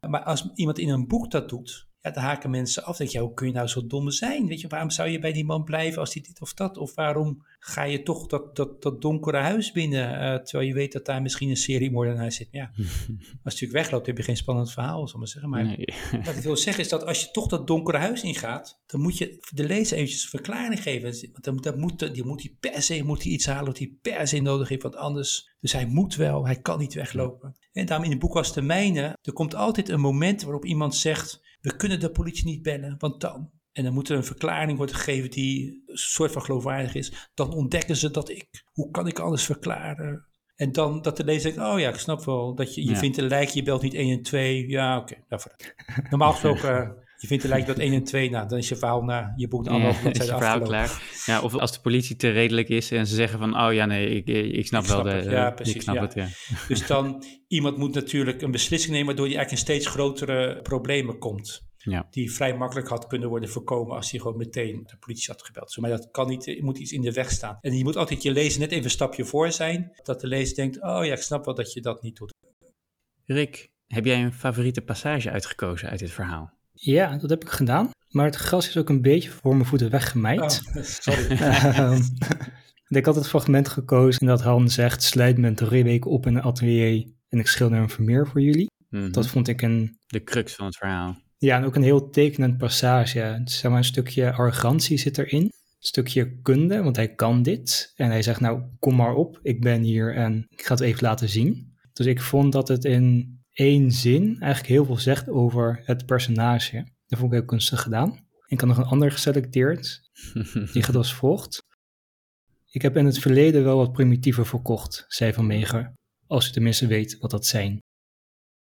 Maar als iemand in een boek dat doet, ja, dan haken mensen af. Denk je, hoe kun je nou zo dom zijn? Weet je, waarom zou je bij die man blijven als hij dit of dat? Of waarom ga je toch dat, dat, dat donkere huis binnen, eh, terwijl je weet dat daar misschien een seriemoordenaar zit? Ja, als je natuurlijk wegloopt, heb je geen spannend verhaal, zal maar zeggen. Maar Nee. wat ik wil zeggen is dat als je toch dat donkere huis ingaat, dan moet je de lezer eventjes een verklaring geven. Want dan, moet, die moet hij per se moet hij iets halen wat hij per se nodig heeft, want anders. Dus hij moet wel, hij kan niet weglopen. En daarom in het boek als de mijne, er komt altijd een moment waarop iemand zegt, we kunnen de politie niet bellen, want dan. En dan moet er een verklaring worden gegeven die een soort van geloofwaardig is. Dan ontdekken ze dat ik, hoe kan ik anders verklaren? En dan dat de lezer denkt, oh ja, ik snap wel dat je, je Ja. vindt een lijk, je belt niet 1 en 2. Ja, oké, nou vooruit. Normaal gesproken, je vindt een lijk, je belt 1 en 2. Nou, dan is je verhaal na je boek de anderhalf is je bladzijde verhaal afgelopen. klaar. Ja, of als de politie te redelijk is en ze zeggen van, oh ja, nee, ik, ik snap Ik wel snap de... ja, ik precies, snap ja. het, ja. Dus dan, iemand moet natuurlijk een beslissing nemen waardoor hij eigenlijk in steeds grotere problemen komt. Ja. Die vrij makkelijk had kunnen worden voorkomen als hij gewoon meteen de politie had gebeld. Maar dat kan niet, er moet iets in de weg staan. En je moet altijd je lezer net even een stapje voor zijn. Dat de lezer denkt, oh ja, ik snap wel dat je dat niet doet. Rick, heb jij een favoriete passage uitgekozen uit dit verhaal? Ja, dat heb ik gedaan. Maar het gras is ook een beetje voor mijn voeten weggemaaid. Oh, sorry. Ehm, ik had het fragment gekozen en dat Han zegt, sluit mijn drie weken op in een atelier en ik schilder een vermeer voor jullie. Mhm. Dat vond ik een, De crux van het verhaal. ja, en ook een heel tekenend passage. Zeg maar, een stukje arrogantie zit erin, een stukje kunde, want hij kan dit. En hij zegt, nou, kom maar op, ik ben hier en ik ga het even laten zien. Dus ik vond dat het in één zin eigenlijk heel veel zegt over het personage. Dat vond ik heel kunstig gedaan. Ik had nog een ander geselecteerd, die gaat als volgt. Ik heb in het verleden wel wat primitiever verkocht, zei Van Meeger, als u tenminste weet wat dat zijn.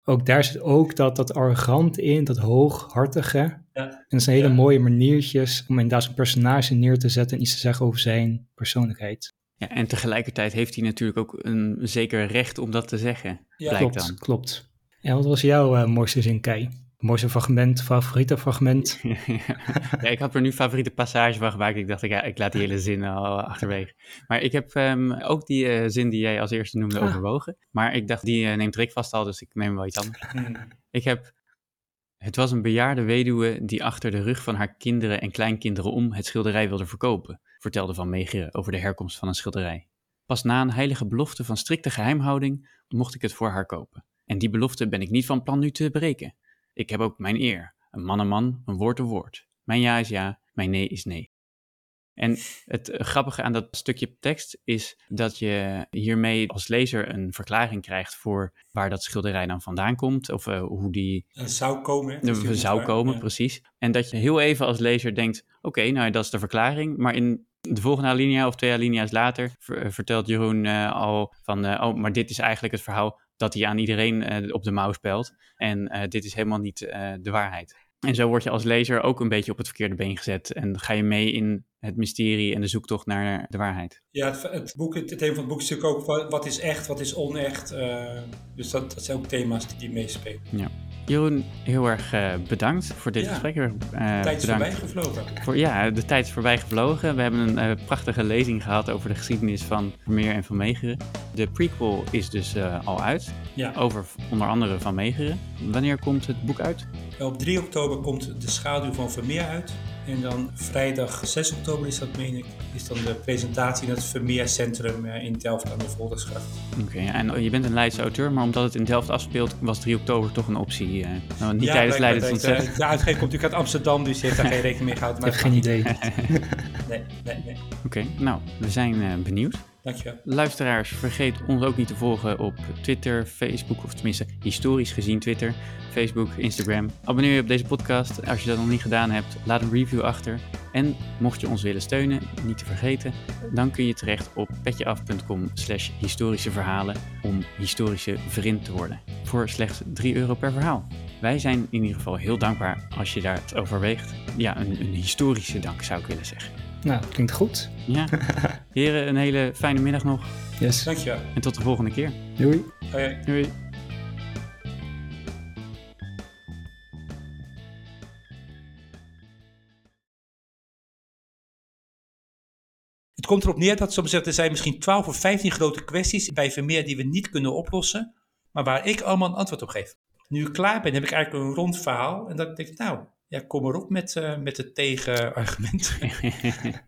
Ook daar zit ook dat, dat arrogant in, dat hooghartige. Ja. En dat zijn hele Ja. mooie maniertjes om inderdaad zijn personage neer te zetten en iets te zeggen over zijn persoonlijkheid. Ja, en tegelijkertijd heeft hij natuurlijk ook een zeker recht om dat te zeggen. Ja. blijkt klopt, dan. klopt. En wat was jouw eh, mooiste zin, Kai? Mooiste fragment, favoriete fragment? ja, ik had er nu favoriete passage van gemaakt. Ik dacht, ik, ja, ik laat die hele zin al achterwege. Maar ik heb ehm, ook die eh, zin die jij als eerste noemde Ah. overwogen. Maar ik dacht, die eh, neemt Rick vast al, dus ik neem wel iets anders. Hmm. Ik heb... Het was een bejaarde weduwe die achter de rug van haar kinderen en kleinkinderen om het schilderij wilde verkopen, vertelde Van Meegeren over de herkomst van een schilderij. Pas na een heilige belofte van strikte geheimhouding mocht ik het voor haar kopen. En die belofte ben ik niet van plan nu te breken. Ik heb ook mijn eer. Een man een man, een woord een woord. Mijn ja is ja, mijn nee is nee. En het eh, grappige aan dat stukje tekst is dat je hiermee als lezer een verklaring krijgt voor waar dat schilderij dan vandaan komt, of eh, hoe die zou komen. zou waar. komen, Ja. precies. En dat je heel even als lezer denkt, oké, nou dat is de verklaring, maar in de volgende alinea of twee alinea's later ver- eh, vertelt Jeroen al van, oh, maar dit is eigenlijk het verhaal dat hij aan iedereen op de mouw speelt en dit is helemaal niet de waarheid. En zo word je als lezer ook een beetje op het verkeerde been gezet en ga je mee in het mysterie en de zoektocht naar de waarheid. Ja, het, het, boek, het, het thema van het boek is natuurlijk ook wat, is echt, wat is onecht. eh, dus dat, dat zijn ook thema's die, die meespelen. Jeroen, heel erg eh, bedankt voor dit Ja. gesprek. Eh, Tijd is bedankt. voorbij gevlogen. Voor, ja, de tijd is voorbij gevlogen. We hebben een prachtige lezing gehad over de geschiedenis van Vermeer en Van Meegeren. De prequel is dus al uit, Ja. over onder andere Van Meegeren. Wanneer komt het boek uit? Op 3 oktober komt De Schaduw van Vermeer uit. En dan vrijdag 6 oktober is dat, meen ik, is dan de presentatie in het Vermeercentrum eh, in Delft aan de Voldersgracht. Oké, en je bent een Leidse auteur, maar omdat het in Delft afspeelt, was 3 oktober toch een optie. eh, nou, niet Ja, tijdens Leiden ontzetten. De uitgever komt natuurlijk uit Amsterdam, dus heeft daar geen rekening mee gehouden. Ik Maar heb geen idee. Nee, nee, nee. Oké, nou, we zijn eh, benieuwd. Dankjewel. Luisteraars, vergeet ons ook niet te volgen op Twitter, Facebook, of tenminste historisch gezien Twitter, Facebook, Instagram. Abonneer je op deze podcast. Als je dat nog niet gedaan hebt, laat een review achter. En mocht je ons willen steunen, niet te vergeten, dan kun je terecht op petjeaf.com slash historische verhalen om historische vriend te worden. Voor slechts 3 euro per verhaal. Wij zijn in ieder geval heel dankbaar als je daar het overweegt. Ja, een, een historische dank zou ik willen zeggen. Nou, klinkt goed. Ja, heren, een hele fijne middag nog Yes. Dankjewel. en tot de volgende keer. Doei. Hoi. Doei. Het komt erop neer dat soms zegt, er zijn misschien 12 of 15 grote kwesties bij Vermeer die we niet kunnen oplossen, maar waar ik allemaal een antwoord op geef. Nu ik klaar ben, heb ik eigenlijk een rond verhaal en dan denk ik, nou, ja, kom erop met, eh, met het tegenargument.